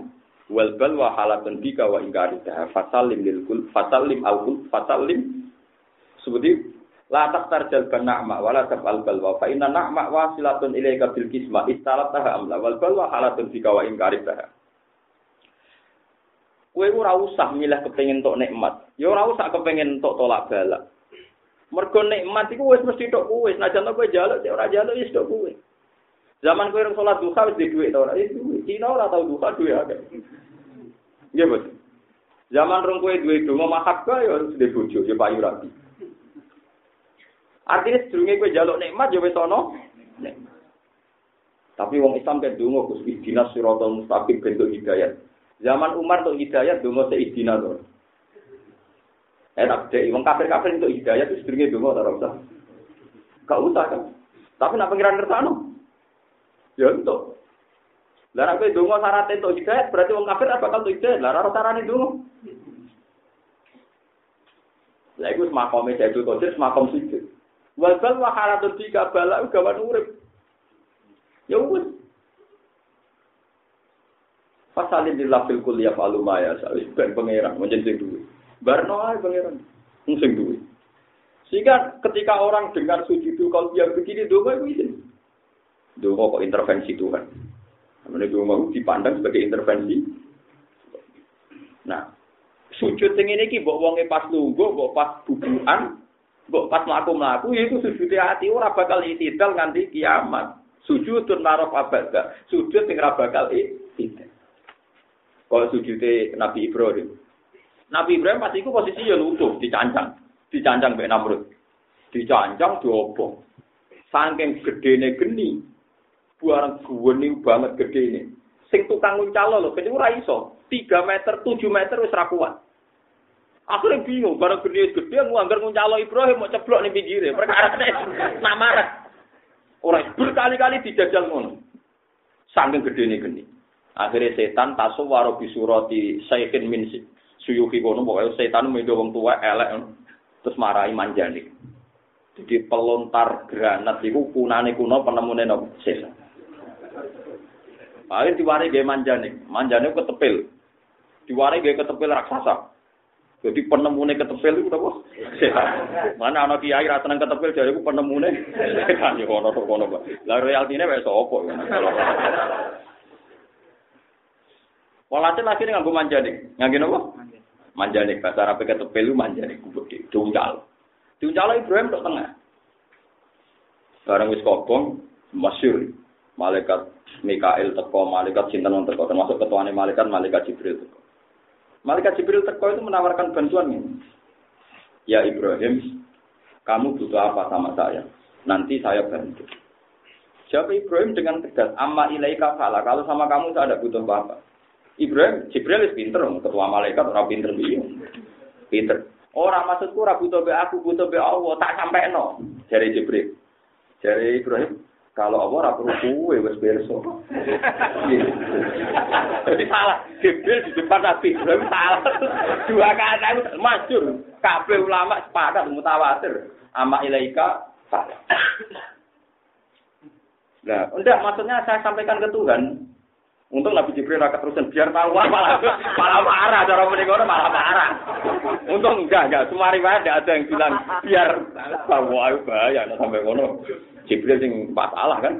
wal balwa halatun bika wa ingkaritaha fasalim lil kul fasalim al kul fasalim seperti latah tarjal bernama wala al balwa fa inna na'ma wasilatun ilaika bil kisma istalab taha amla wal balwa halatun bika wa ingkaritaha Kue ora usah milih kepengin tok nikmat. Ya ora usah kepengin tok tolak balak. Mergo nikmat iku wis mesti tok kowe. Senajan kowe jaluk, cek ora jaluk wis tok kowe. Zaman kowe orang salat duha wis di dhuwit ora? Wis duwe. Cina ora tau duha duwe akeh. Nggih, Bos. Zaman rong kowe duwe donga mahabba ya harus di bojo, ya payu rapi. Artinya sedurunge kowe jaluk nikmat ya wis ana Tapi wong Islam kan donga Gus dinas siratal mustaqim bentuk hidayat. Zaman Umar untuk hidayat dongo seidina tuh. Eh tak deh, wong kafir kafir untuk hidayat itu sedurunge dongo tak usah. Gak usah kan. Tapi nak pengiran kertano. Ya untuk. Lah nek donga syarat untuk hidayat berarti wong kafir apa bakal untuk hidayat. Lah ora carane donga. Lah iku makome Sayyidul Qadir makom sujud. Wal bal wa halatun tiga bala gawan urip. Ya wis. Pasalin di lafil kuliah falu maya sali ben pangeran menjen sing duwe. Barno ae pangeran sing duwe. Sehingga ketika orang dengar sujudul qalbiyah begini donga itu izin. Donga kok intervensi Tuhan. Namanya donga dipandang sebagai intervensi. Nah, sujud sing ini ki mbok wonge pas lungguh, mbok pas bubukan, mbok pas mlaku-mlaku ya itu sujud hati ora bakal itidal nganti kiamat. Sujud narof abada. Sujud sing ora bakal itidal. Kalau sujudnya Nabi Ibrahim. Nabi Ibrahim pasti itu posisi ya lutuh, dicancang. Dicancang Mbak Namrud. Dicancang, diobong. Saking gedene geni. Buarang geni banget gedene. Sing tukang nguncalo loh, kene ora iso. 3 meter, 7 meter wis ra kuat. Akhirnya bingung, barang gede gede nganggar nguncalo Ibrahim mau ceblok nih pinggirnya. Perkara nak marah. Orang berkali-kali dijajal ngono. Saking gede nih geni. Akhirnya setan tasu waro bisurati saykin min suyuhi kono pokoknya setan medo wong tua elek terus marahi manjani. Jadi pelontar granat itu kunane kuno penemune nopo setan. Akhirnya diwari gaya manjani, manjani ketepil. Diwari gaya ketepil raksasa. Jadi penemune ketepil itu apa? Setan. Mana anak kiai ra tenang ketepil jadi aku penemune setan ono to kono. Lah realtine wis sapa Walhasil akhirnya nganggo manjanik. Nganggo apa? Manjanik. Bahasa Arab ketepel itu manjanik. Diuncal. Diuncal Ibrahim tok tengah. Barang wis kobong, masyur. Malaikat Mikael teko, malaikat sinten teko, termasuk ketuane malaikat, malaikat Jibril teko. Malaikat Jibril teko itu menawarkan bantuan ini. Ya Ibrahim, kamu butuh apa sama saya? Nanti saya bantu. Siapa Ibrahim dengan tegas, amma ilaika. Kalau sama kamu saya ada butuh apa-apa. Ibrahim, Jibril pinter, ketua malaikat orang pinter dia. Pinter. Orang maksudku ora butuh be aku, butuh be Allah, tak sampai no. Jari Jibril. Jari Ibrahim, kalau Allah ora perlu kuwe wis berso. Jadi salah. Jibril di depan Nabi Ibrahim salah. Dua kata itu masyur. Kabeh ulama sepadan mutawatir. Ama ilaika salah. Nah, enggak maksudnya saya sampaikan ke Tuhan, Untung Nabi Jibril rakyat terusan biar tahu malah malah marah cara menikono malah marah. Untung enggak enggak semua riwayat ada yang bilang biar tahu ayo bahaya sampai ngono. Jibril sing masalah kan.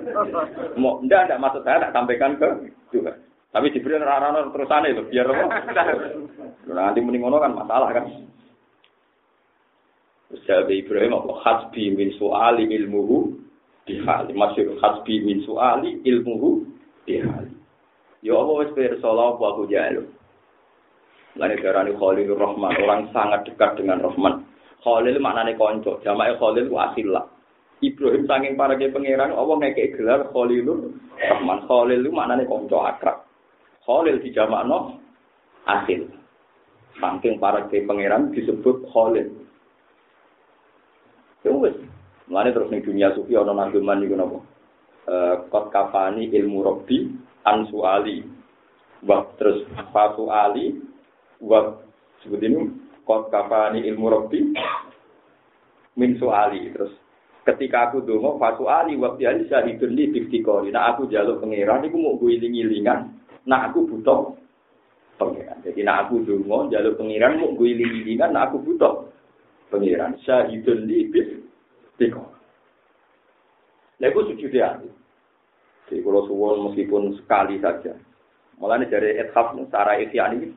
Mau enggak enggak maksud saya tak sampaikan ke juga. Tapi Jibril rara terusane itu biar apa? Nanti menikono kan masalah kan. Jawab Ibrahim apa hasbi min su'ali ilmuhu bihali. Masyur hasbi min su'ali ilmuhu bihali. Ya Allah wis pirsa apa aku jalu. Lane darani Khalilur Rahman, orang sangat dekat dengan Rahman. Khalil maknane kanca, jamae Khalil ku. Ibrahim saking para ke pangeran Allah ngekek gelar Khalilur Rahman. Khalil itu maknane kanca akrab. Khalil dijamakno asil. Saking para ke pangeran disebut Khalil. Ya wis. Terus ning dunia sufi ana nageman niku napa? Eh kot kafani ilmu robbi ansu ali wa terus fatu ali wa sebut ini kot kafani ilmu rabbi min suali terus ketika aku dongo fatu ali wa ali syahidun li biktikori nah aku jaluk pangeran iku mau gue iling-ilingan nah aku butuh pangeran jadi nah aku dongo jaluk pangeran mau gue iling-ilingan nah aku butuh pangeran syahidun li biktikori Nah, itu sujud hati. Jadi kalau suwon meskipun sekali saja. Mulanya dari ethaf secara ikhyan ini.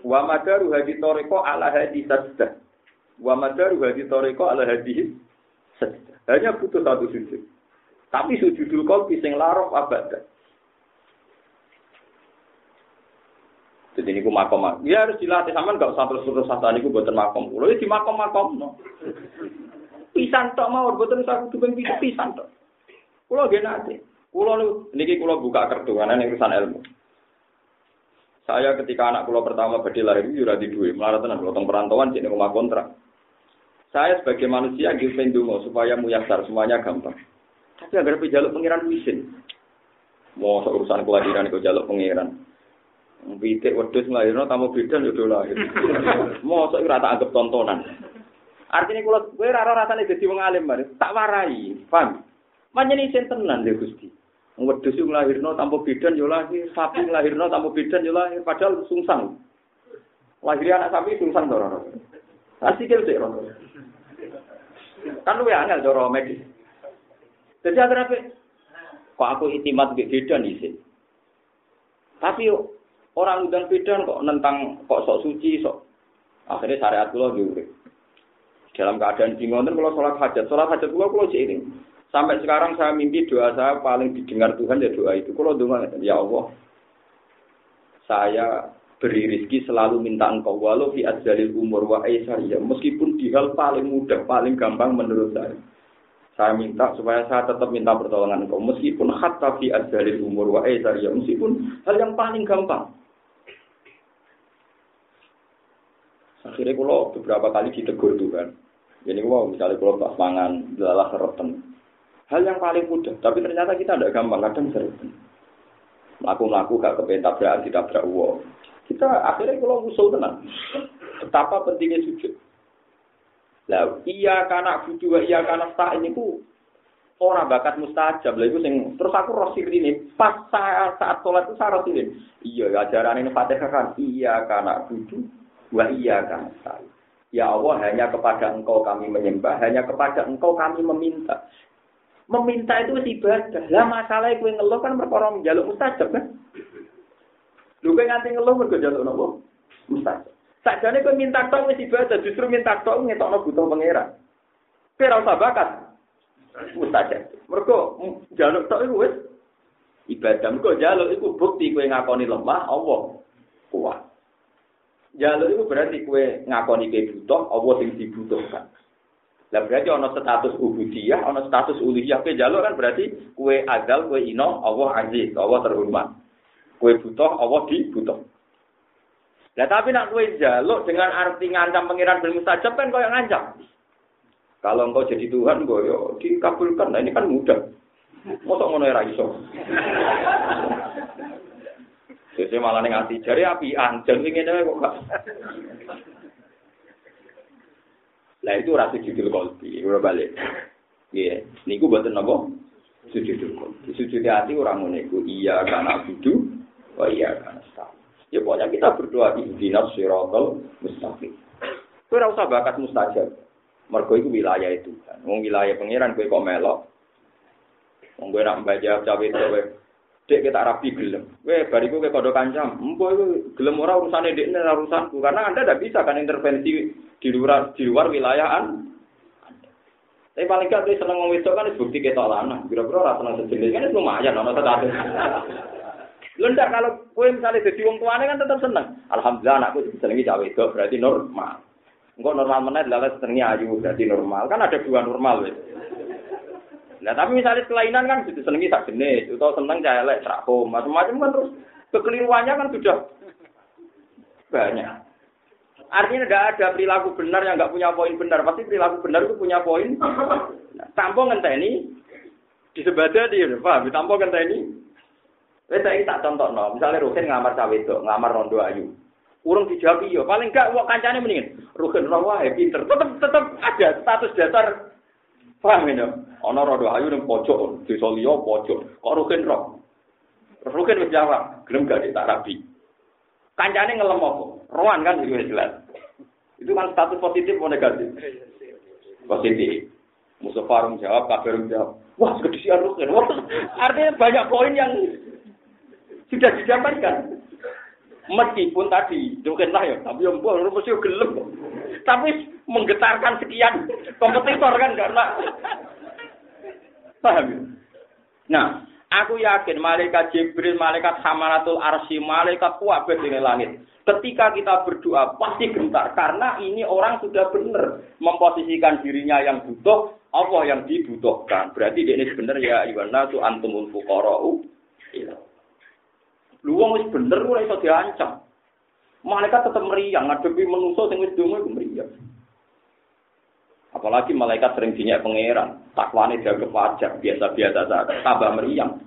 Wa madaru hadi toriko ala hadi sajdah. Wa madaru hadi toriko ala hadi. Hanya butuh satu sujud. Tapi sujudul qalbi sing larof abadah. Jadi ini makom Ya harus dilatih sama nggak usah terus terus satu ini buatan makom. Kalau di makom makom no. Pisan tok mau buatan satu tuh pisan tok. Kalau dia nanti. Kulo niki kulo buka kartu karena ini urusan ilmu. Saya ketika anak kulo pertama badhe lahir itu ora di duwe, melarat tenan kulo perantauan jadi rumah kontrak. Saya sebagai manusia nggih ndonga supaya muyasar semuanya gampang. Tapi agar jaluk pengiran wisin. Mau urusan kelahiran itu jaluk pengiran. Pitik wedhus nglairno tamu bidan yo lahir. (laughs) Mosok ora tak anggap tontonan. Artinya kalau gue rara rasanya jadi wong alim mari, tak warai, paham? Manjani sen tenan deh gusti. Wedhus yo nglahirno tanpa bidan yo lahir, sapi nglahirno tanpa bidan yo lahir, padahal sungsang. Lahir anak sapi sungsang to ora. Asih kira sih Kan lu angel cara medis. Jadi akhirnya kok aku itimat mbek bidan sih. Tapi orang udan bidan kok nentang kok sok suci sok. Akhirnya syariat kula diurip. Dalam keadaan bingung kalau sholat hajat, sholat hajat gua kalau ini. Sampai sekarang saya mimpi doa saya paling didengar Tuhan ya doa itu. Kalau doa ya Allah, saya beri rezeki selalu minta engkau walau fi umur wa ya meskipun di hal paling mudah paling gampang menurut saya saya minta supaya saya tetap minta pertolongan engkau meskipun hatta fi adzalil umur wa ya meskipun hal yang paling gampang akhirnya kalau beberapa kali ditegur Tuhan jadi wow, misalnya kalau pas mangan, lelah serotan. Hal yang paling mudah, tapi ternyata kita tidak gampang, kadang serotan. Melaku-melaku gak kepengen tabrakan, ditabrak uang. Kita akhirnya kalau musuh tenang. Betapa pentingnya sujud. Lah, iya karena butuh, iya karena tak ini ku orang bakat mustajab lah itu sing terus aku rosir ini pas saat saat sholat itu saya rosir iya ajaran ini fatihah kan iya karena butuh wa iya karena saya Ya Allah, hanya kepada engkau kami menyembah, hanya kepada engkau kami meminta. Meminta itu ibadah. Lah masalah yang ngeluh kan perkara menjaluk mustajab kan? Lu kan nganti ngeluh mergo jaluk nopo? Mustajab. Sakjane kowe minta tok wis ibadah, justru minta tok ngetokno butuh pangeran. Kowe ora usah bakat. Mustajab. Mergo jaluk tok iku wis ibadah. Mergo jaluk iku bukti kowe ngakoni lemah Allah kuat. Jalur itu berarti kue ngakoni kue butuh, Allah sing dibutuhkan. Lah berarti ono status ubudiyah, ono status uluhiyah. Kue jalur kan berarti kue adal, kue ino, Allah aziz, Allah terhormat. Kue butuh, Allah dibutuh. Nah tapi nak kue jalur dengan arti ngancam pengiran bermustajab kan kau yang ngancam. Kalau engkau jadi Tuhan, kau yo dikabulkan. Nah ini kan mudah. Mosok ngono ora iso. Jadi malah ning ati jari api anjing sing ngene kok gak. Lah itu rasa judul kolbi, ora balik. Iya, niku buatan apa? Sujudul kolbi. Sujud hati orang ngono iku iya karena budu, oh iya sah. Ya pokoknya kita berdoa ihdinas siratal mustaqim. Kowe ora usah bakat mustajab. Mergo iku wilayah itu kan. Wilayah pangeran kowe kok melok. Wong kowe nak mbaca cawe kowe dek kita rapi gelem. Weh, bariku ke kodok kancam. Empo itu gelem ora urusan dek ini urusanku. Karena anda tidak bisa kan intervensi di luar di luar wilayah Tapi paling gak seneng ngomong itu kan bukti kita lana. Kira-kira rasa seneng sejenis kan lumayan. Nono tetap Ndak kalau kowe misalnya jadi wong tuane kan tetap seneng. Alhamdulillah anakku disenengi cawe itu berarti normal. Enggak normal meneh adalah senengnya ayu berarti normal. Kan ada dua normal wis. Nah tapi misalnya kelainan kan gitu senengi sak jenis, atau seneng cah elek serako, macam-macam kan terus kekeliruannya kan sudah banyak. Artinya tidak ada perilaku benar yang nggak punya poin benar. Pasti perilaku benar itu punya poin. Nah, tanpa ngenteni di sebadah dia, paham? Tanpa ngenteni. Wes saya tak contoh no. Misalnya Rukin ngamar itu, ngamar rondo ayu. Urung dijawab iya, paling enggak wong kancane mendingin. Rukin rawa pinter. Tetap tetap ada status dasar Paham ya? Ana rodo ayu ning pojok, desa liya pojok. Kok rugen roh? Rugen wis jawab, gelem gak tak rabi. Kancane ngelem apa? Rohan kan itu jelas. Itu kan status positif atau negatif? Positif. Musa Farum jawab, Kabar jawab. Wah, kedisian. Wah, artinya banyak poin yang sudah didapatkan. Meskipun tadi, mungkin lah ya, tapi yang buah, mesti gelem. Tapi menggetarkan sekian kompetitor kan karena paham ya? Nah, aku yakin malaikat Jibril, malaikat Hamalatul Arsy, malaikat kuat di langit. Ketika kita berdoa pasti gentar karena ini orang sudah benar memposisikan dirinya yang butuh, Allah yang dibutuhkan. Berarti ini benar ya Iwana tu antumul fuqara'u. Lu wong wis bener ora iso diancam. Malaikat tetap meriang ngadepi manusa sing wis donga iku meriang. Apalagi malaikat sering dinyak pangeran, takwane jaga pajak, biasa-biasa saja, tambah meriang.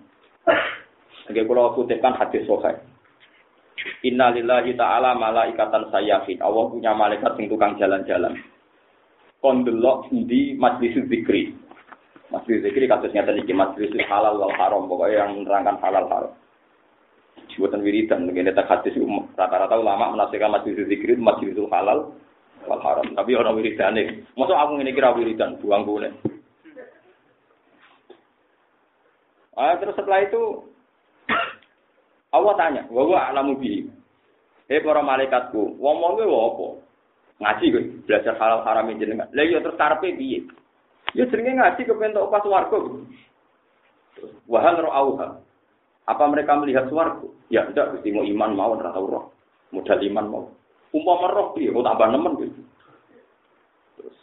Oke, kalau kutipkan hadis sohail. Inna lillahi ta'ala malaikatan sayyafin. Allah punya malaikat sing tukang jalan-jalan. kondelok di majlis zikri. Majlis zikri kasusnya tadi majlis halal wal haram pokoknya yang menerangkan halal haram. Buatan wiridan, begini tak hadis rata-rata ulama menafsirkan majlis zikri itu majlis halal wal haram. Tapi orang wiridan nih, masuk aku ini kira wiridan, buang gue Ah, terus setelah itu Allah tanya, "Wa alamu bi." Hei para malaikatku, wong wong apa? Ngaji gue, belajar halal haram jenengan. Lah iya terus karepe piye? Ya jenenge ngaji kepen tok pas warga. Wahal ra'auha. Apa mereka melihat swarga? Ya tidak, mesti mau iman mau ora tau roh. Modal iman mau. Umpama roh piye, kok tambah nemen gitu. Terus.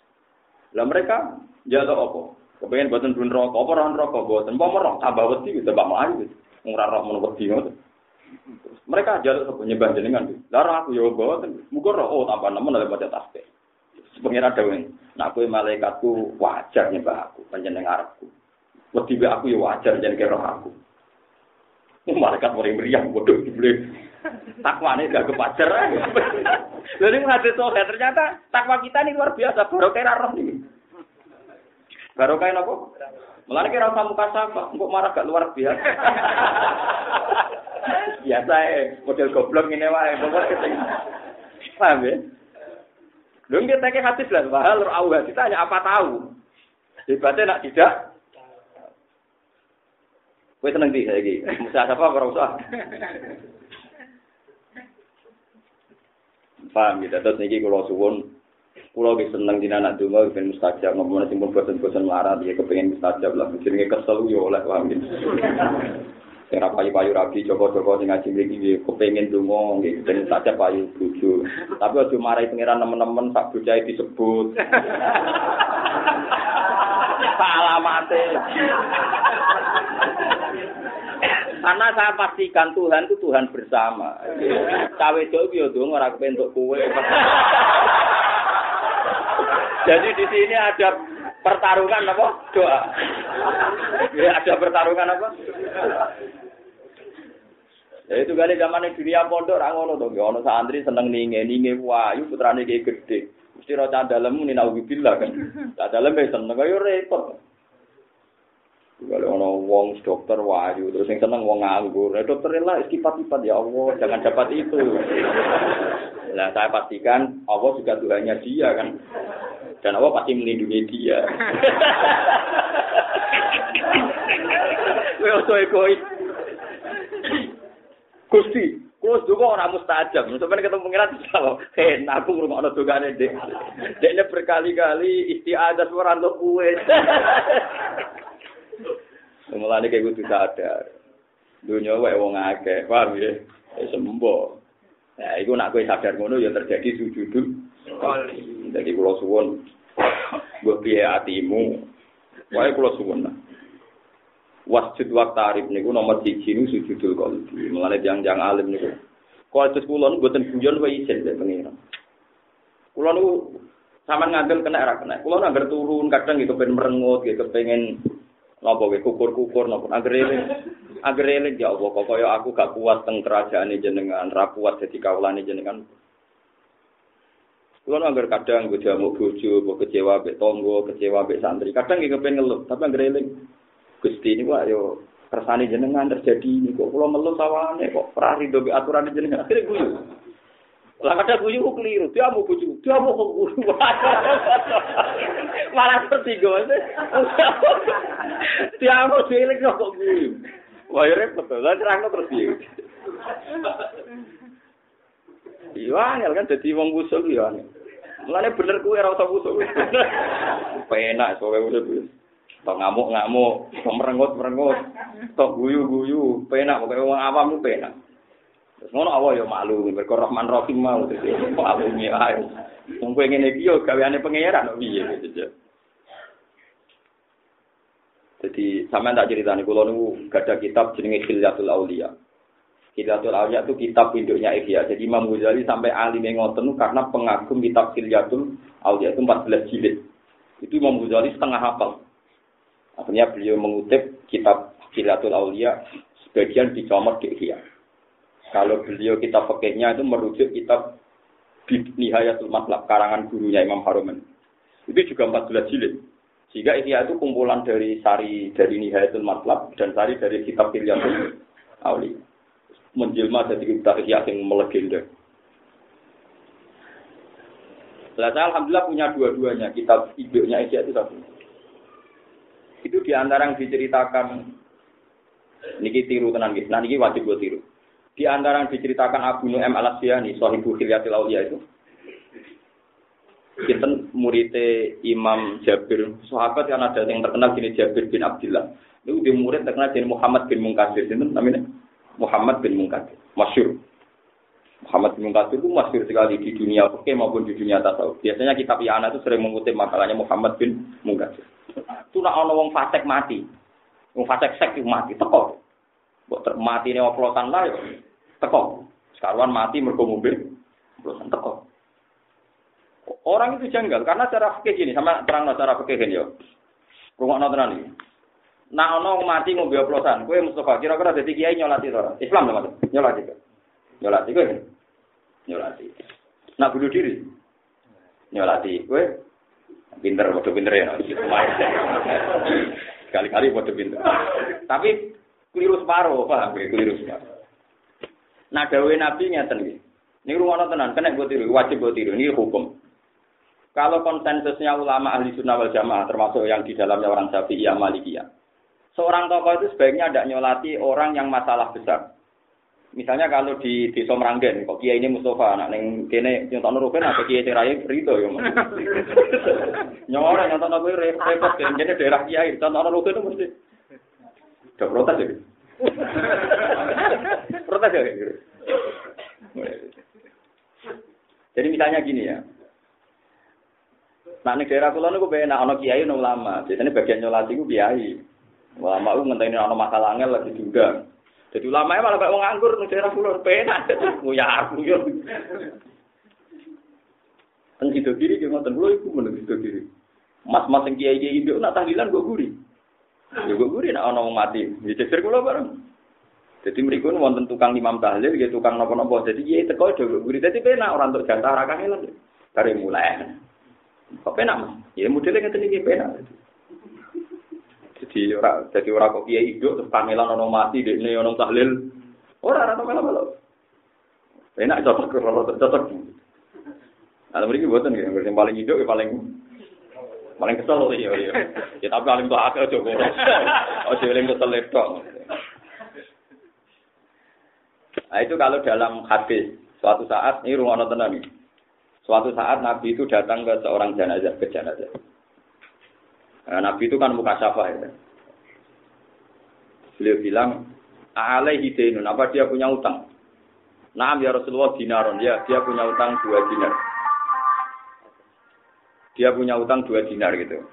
Lah mereka jatuh apa? Kepengen buatan dun rokok, apa orang rokok buatan? Umpama roh tambah wedi gitu, tambah melayu gitu. Ngurah roh mun wedi ngono. Mereka jaluk sapa nyembah jenengan. Lah aku ya mboten. Muga roh oh tambah nemen oleh baca tasbih. Pengiran dawuh, nak kowe malaikatku wajar nyembah aku, panjenengan arepku. Wedi aku ya wajar jenenge roh aku. Malaikat mulai meriah, bodoh dibeli. Takwane gak kepajar. Jadi menghadiri sohe, ternyata takwa kita ini luar biasa. Baru kira roh ini. Baru kayak apa? Mulai kira usah muka sama, kok marah gak luar biasa. biasa ya, model goblok ini wae, pokoknya kita paham ya? Lu kita kayak hati lah, bahal awal kita hanya apa tahu. Hebatnya nak tidak, Kowe seneng di saiki? Musa apa ora usah. Paham gitu. Terus niki kula suwun kula ge seneng dina anak donga ben mustajab ngomong sing pun bosen-bosen larat ya kepengin mustajab lah jenenge kesel yo oleh paham gitu. Sing ra payu-payu rabi joko-joko sing ngaji mriki nggih kepengin donga nggih ben mustajab payu bojo. Tapi aja marahi pangeran nemen-nemen sak bocahe disebut. Alamate. Karena saya pastikan Tuhan itu Tuhan bersama. Cawe jauh yo dong orang bentuk kue. Jadi di sini ada pertarungan apa? Doa. Ya, ada pertarungan apa? Ya itu kali zaman dunia pondok orang ngono dong. Ono santri seneng ninge ninge wayu putrane kayak gede. Mesti candalem ini nauzubillah kan. Candalem seneng kaya repot. Kalau ono wong dokter wahyu, terus yang seneng wong nganggur. Nah, dokter lah istipat-ipat ya Allah, jangan dapat itu. Nah, saya pastikan Allah juga Tuhannya dia kan. Dan Allah pasti melindungi dia. Kowe oso egois. Gusti, Kus juga orang mustajab. Sampai ketemu pengirat kalau hei, aku ngurungokno dogane dek. Dekne berkali-kali istiadat ora untuk kue. Mulane kayak kudu sadar. Dunia wae wong akeh, paham ya? Sembo. Nah, iku nak kowe sadar ngono ya terjadi kali. Jadi kula suwun mbok piye atimu. Wae kula suwun. Wasjud wa tarif niku nomor 1 niku sujudul qalbi. Mulane jang-jang alim niku. Kualitas kula niku boten guyon wae lek pengiran. Kula niku sama ngandel kena ra kena. Kula nangger turun kadang gitu pengen merengut gitu pengen Napa kowe kukur-kukur napa anggere eling. Anggere eling ya Allah kok kaya aku gak kuat teng kerajaane jenengan, ra kuat dadi kawulane jenengan. Kulo anggar kadang gue jamu bojo, gue kecewa be tonggo, kecewa be santri. Kadang nggih kepen ngeluh, tapi anggere eling. Gusti ini kok yo kersane jenengan terjadi ini kok kulo ngeluh sawane kok ora rido be aturan jenengan. Akhire guyu. Lah kadang guyu kok keliru, dia mau bojo, dia mau kok guyu. (laughs) Malah tertinggal. Dia mau dieling kok guyu. Wah, ya repot. Lah terangno terus piye? Iya, angel kan dadi wong usul ya. Mulane bener kuwi ora usah usul. (laughs) Penak kowe usul kuwi. Tok ngamuk-ngamuk, merengut-merengut, tok guyu-guyu, penak pokoke wong awam ku penak. Terus ngono Allah ya malu, mergo Rahman Rahim mau dadi malu ae. Wong kowe ngene iki yo gaweane pangeran kok piye gitu. Jadi sampean tak ceritani kula niku gada kitab jenenge Khilyatul Auliya. Khilyatul Auliya itu kitab induknya Ihya. Jadi Imam Ghazali sampai alim ngoten karena pengagum kitab Khilyatul Auliya itu 14 jilid. Itu Imam Ghazali setengah hafal. Akhirnya beliau mengutip kitab Khilyatul Auliya sebagian dicomot di Ihya. Kalau beliau kitab fakihnya itu merujuk kitab Nihayatul Matlab karangan gurunya Imam Haruman. Itu juga 14 jilid. Sehingga Ihya itu kumpulan dari sari dari Nihayatul Matlab dan sari dari kitab Hilyatul Auli. Menjelma jadi kitab Ihya yang melegenda. Lah saya alhamdulillah punya dua-duanya. Kitab ibunya Ihya itu satu. Itu di antara yang diceritakan niki tiru tenan gitu. Nah niki wajib gue tiru. Di antara yang diceritakan Abu Nu'aim al-Asyani, Sohibu Khilyatil Aulia itu, kita muridnya Imam Jabir, sahabat yang ada yang terkenal gini Jabir bin Abdullah. Itu di murid terkenal jadi Muhammad bin Mungkasir, itu namanya Muhammad bin Mungkasir, masyur. Muhammad bin Mungkasir itu masyur sekali di dunia oke maupun di dunia tasawuf. Biasanya kitab Yana itu sering mengutip makalahnya Muhammad bin Mungkasir. Itu nak ono wong fasik mati, wong fasik sek mati, teko. Buat mati ini oplosan lah teko. Sekarang mati mergo mobil, oplosan teko. Orang itu janggal karena cara fikih gini sama terang cara fikih gini yo. Rumah tenan iki. Nah ono mati ngombe oplosan, kowe Mustafa kira-kira dadi kiai nyolati to Islam to Mas? Nyolati to. Nyolati kowe. Nyolati. Nak bunuh diri. Nyolati kowe. Pinter, bodoh pinter ya. Kali-kali bodoh pinter. Tapi keliru separuh, paham gue, keliru separuh. Nah, dawe Nabi ngeten iki. Ini rumah tenan, kena gue tiru, wajib gue tiru, ini hukum. Kalau konsensusnya ulama ahli sunnah wal jamaah, termasuk yang di dalamnya orang syafi'iyah malikiyah. Seorang tokoh itu sebaiknya tidak nyolati orang yang masalah besar. Misalnya kalau di desa Meranggen, kok kiai ini Mustafa, anak neng kene nyontok rugen atau kiai cerai Rito ya. Nyawa nyontok nuruken repot, kene daerah kiai, contoh rugen itu mesti Udah protes ya? (laughs) protes ya? Jadi misalnya gini ya. Nah, ini daerah kulon itu benar, anak kiai no ulama. Biasanya bagian nyolati itu kiai. Ulama itu ngenteni anak masalah angel lagi juga. Jadi ulama malah kayak nganggur di daerah kulon benar. (laughs) Ya aku yo. Kan sido kiri ki ngoten kula iku meneng sido kiri. Mas-mas sing kiai-kiai itu nak tahlilan gue guri. Ya gue guri nak ono mati. Ya cecer kula bareng. Jadi mereka ini wonten tukang imam tahlil, ya tukang nopo-nopo. Jadi ya teko do guri. Jadi penak orang untuk jantah rakan elan. Dari mulai. Kok penak mas? Ya modelnya ngeten iki penak. Jadi ora jadi ora kok kiai hidup terus kamelan ono mati dekne ono tahlil. Ora ora melo-melo. Enak cocok cocok. Nah, mereka buatan ya, yang paling hidup, yang paling paling kesel loh iya. Ya tapi paling tuh akal coba. Oh sih paling kesel itu. Nah itu kalau dalam hadis suatu saat ini rumah nonton nih. Suatu saat Nabi itu datang ke seorang jenazah ke jenazah. Nah, Nabi itu kan muka syafa ya. Beliau bilang, alaihi dainun, apa dia punya utang? Nah, ya Rasulullah dinaron, ya dia punya utang dua dinar. Dia punya utang dua dinar gitu.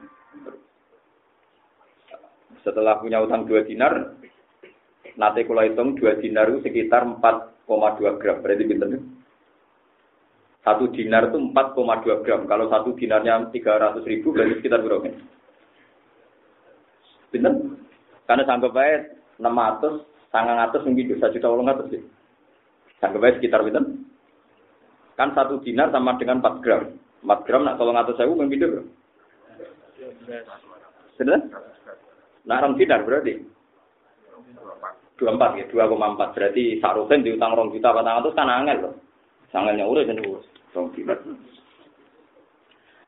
Setelah punya utang dua dinar, nanti kalau hitung dua dinar itu sekitar 4,2 gram. Berarti pinter Satu dinar itu 4,2 gram. Kalau satu dinarnya 300 ribu, berarti sekitar berapa? Pinter? Karena sanggup baik 600, sangat atas mungkin bisa juta ulang atas sih. Sanggup baik sekitar pinter? Kan satu dinar sama dengan 4 gram. 4 gram nak tolong atas saya mungkin pinter. Benar? Nah, orang dinar berarti? 24 ya, 2,4 berarti sarusen diutang rong juta patang atus kan angel loh. Sangelnya urus dan urus. Rong.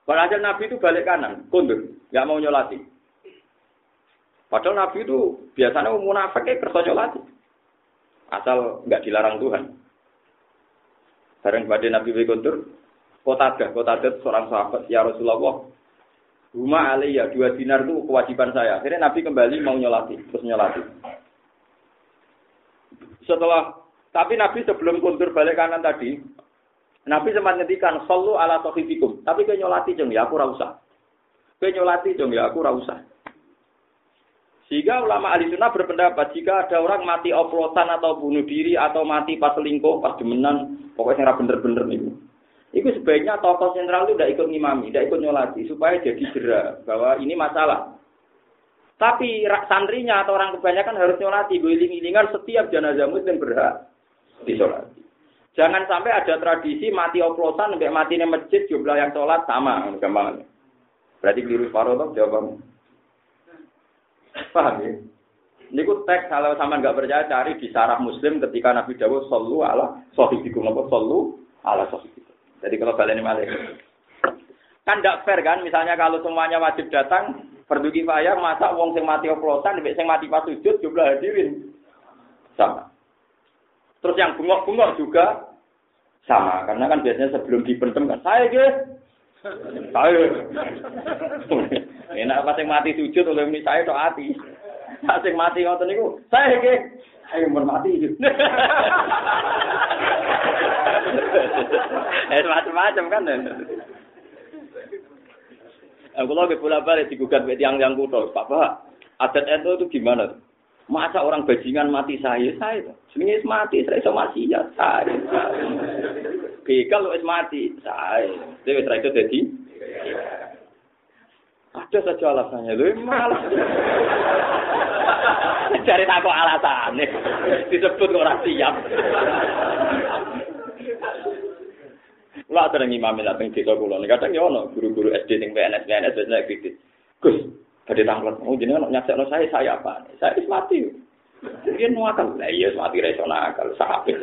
Walhasil Nabi itu balik kanan, kundur, nggak mau nyolati. Padahal Nabi itu biasanya munafik kerja nyolati. Asal nggak dilarang Tuhan. Bareng pada Nabi kundur, kota ada, kota ada seorang sahabat, ya Rasulullah, rumah ya dua dinar itu kewajiban saya. Akhirnya Nabi kembali mau nyolati, terus nyolati. Setelah, tapi Nabi sebelum kundur balik kanan tadi, Nabi sempat ngetikan, Sallu ala sohibikum. Tapi kayak nyolati jeng, ya aku rausa. Kayak nyolati jeng, ya aku rausa. Sehingga ulama ahli sunnah berpendapat, jika ada orang mati oplosan atau bunuh diri, atau mati pas selingkuh, pas demenan, pokoknya bener-bener nih. Itu sebaiknya tokoh sentral itu tidak ikut ngimami, tidak ikut nyolati, supaya jadi jera bahwa ini masalah. Tapi santrinya atau orang kebanyakan harus nyolati, guling-gilingan setiap jenazah muslim berhak disolati. Jangan sampai ada tradisi mati oplosan sampai mati di masjid jumlah yang sholat sama gampang. Berarti keliru separuh toh. Paham ya? Niku teks kalau sama nggak percaya cari di sarah Muslim ketika Nabi Dawud solu ala sohibikum apa solu ala sohibikum. Jadi kalau kalian ini malah kan tidak fair kan misalnya kalau semuanya wajib datang fardu kifayah masa wong sing mati oplosan nek sing mati pas sujud jumlah hadirin. Sama. Terus yang bungok-bungok juga sama. Karena kan biasanya sebelum dipendem kan saya guys saya. Enak pas yang mati sujud oleh ini saya tok hati pas yang mati ngoten niku. Saya guys ayo mau mati (laughs) eh macam-macam kan Aku lagi bola balik digugat ke tiang yang kudo, Bapak, adat itu itu gimana? Masa orang bajingan mati saya, saya. Sebenarnya mati, saya sama mati ya, saya. Begal lu mati, saya. Dia wis itu jadi. Ada saja alasannya, lu malah. Cari takut alasannya, disebut orang siap. Lah ada imam lah ping desa kula. Kadang ya ono guru-guru SD sing PNS PNS biasanya kritis. Gus, badhe tanglet. Oh jenengan nyaksekno saya saya apa? Saya wis mati. Dia nuakal. Lah iya mati ra iso nakal. Sahabat.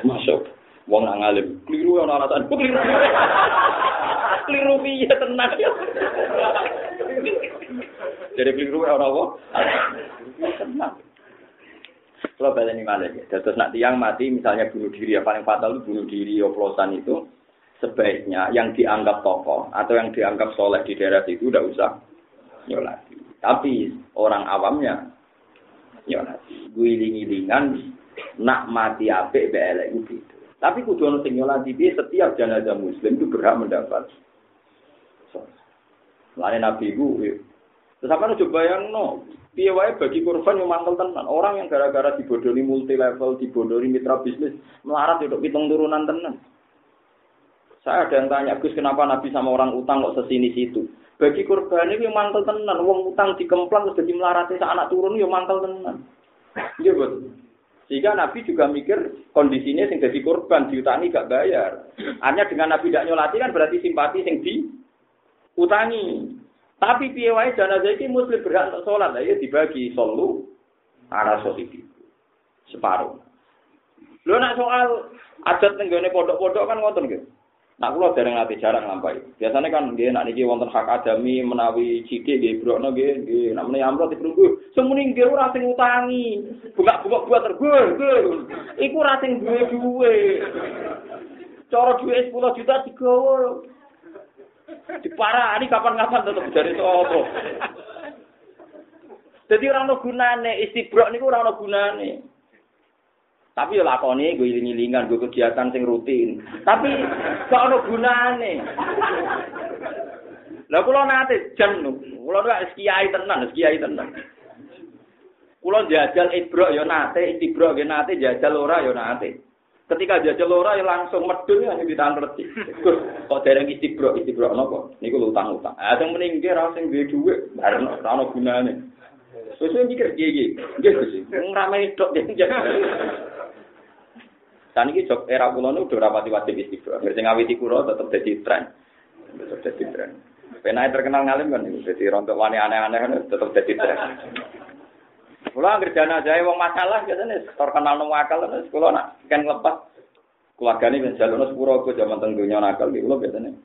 Masuk. Wong nang alim, keliru ana alasan. Keliru. Keliru piye tenang ya. Jadi keliru ora apa? Tenang. Kalau ini malah ya. Terus nak tiang mati misalnya bunuh diri ya paling fatal itu bunuh diri oplosan itu sebaiknya yang dianggap tokoh atau yang dianggap soleh di daerah itu udah usah nyolati. Tapi orang awamnya nyolati. Guiling-gilingan nak mati apik belek itu. Tapi kudu ono sing nyolati dia setiap jenazah muslim itu berhak mendapat. Lain Nabi itu, terus coba yang no, Piye wae bagi korban yang mantel tenan. Orang yang gara-gara dibodoni multi level, dibodoni mitra bisnis, melarat untuk hitung turunan tenan. Saya ada yang tanya, Gus kenapa Nabi sama orang utang kok sesini situ? Bagi korban yang mantel tenan, uang utang dikemplang terus jadi melarat anak turun yang mantel tenan. Iya betul. Sehingga Nabi juga mikir kondisinya sing jadi korban diutangi gak bayar. Hanya dengan Nabi tidak nyolati kan berarti simpati sing di utangi. Tapi piye wae jenazah iki muslim berhak untuk sholat, ya dibagi solu ala sohibi. Separuh. Lho nak soal adat nenggone pondok-pondok kan ngoten gitu. Nak kula dereng ati jarang lampahi. Biasanya kan nggih nak niki wonten hak adami menawi cidik nggih brokno nggih nggih nak menawi amrot diprunggu. Semuni nggih ora sing utangi. Bunga-bunga buat tergur. Iku ora sing duwe duwe. Cara duwe 10 juta digawa. Diparani kapan-kapan tetep dari sapa. Jadi orang no gunane istibrok niku ora ono gunane. Tapi ya lakoni gue iling-ilingan, gue kegiatan sing rutin. Tapi gak ono gunane. Lah kula nate jan kula nek kiai tenan, kiai tenan. Kula jajal ibrok ya nate, istibrok ya nate, jajal ora ya nate. Ketika jajal ora ya langsung medun ya ditangan reti. Kok dereng istibrok, istibrok napa? Niku utang-utang. Ah sing mending ki ra sing duwe dhuwit, bareng ora ono gunane. Wis mikir piye iki? Nggih Gus. Ngrame tok Dan iki jok era kula nu udah rapati wajib istighfar. Ngerti ngawiti kula tetep dadi tren. Tetep dadi tren. Penai terkenal ngalim kan. Jadi rontok wani aneh-aneh kan tetep dadi tren. Kula anggere jenazah wong masalah biasane terkenal nang akal terus kula nak kan lepas keluargane ben jalono sepuro aku jaman teng donya nakal iki kula biasane.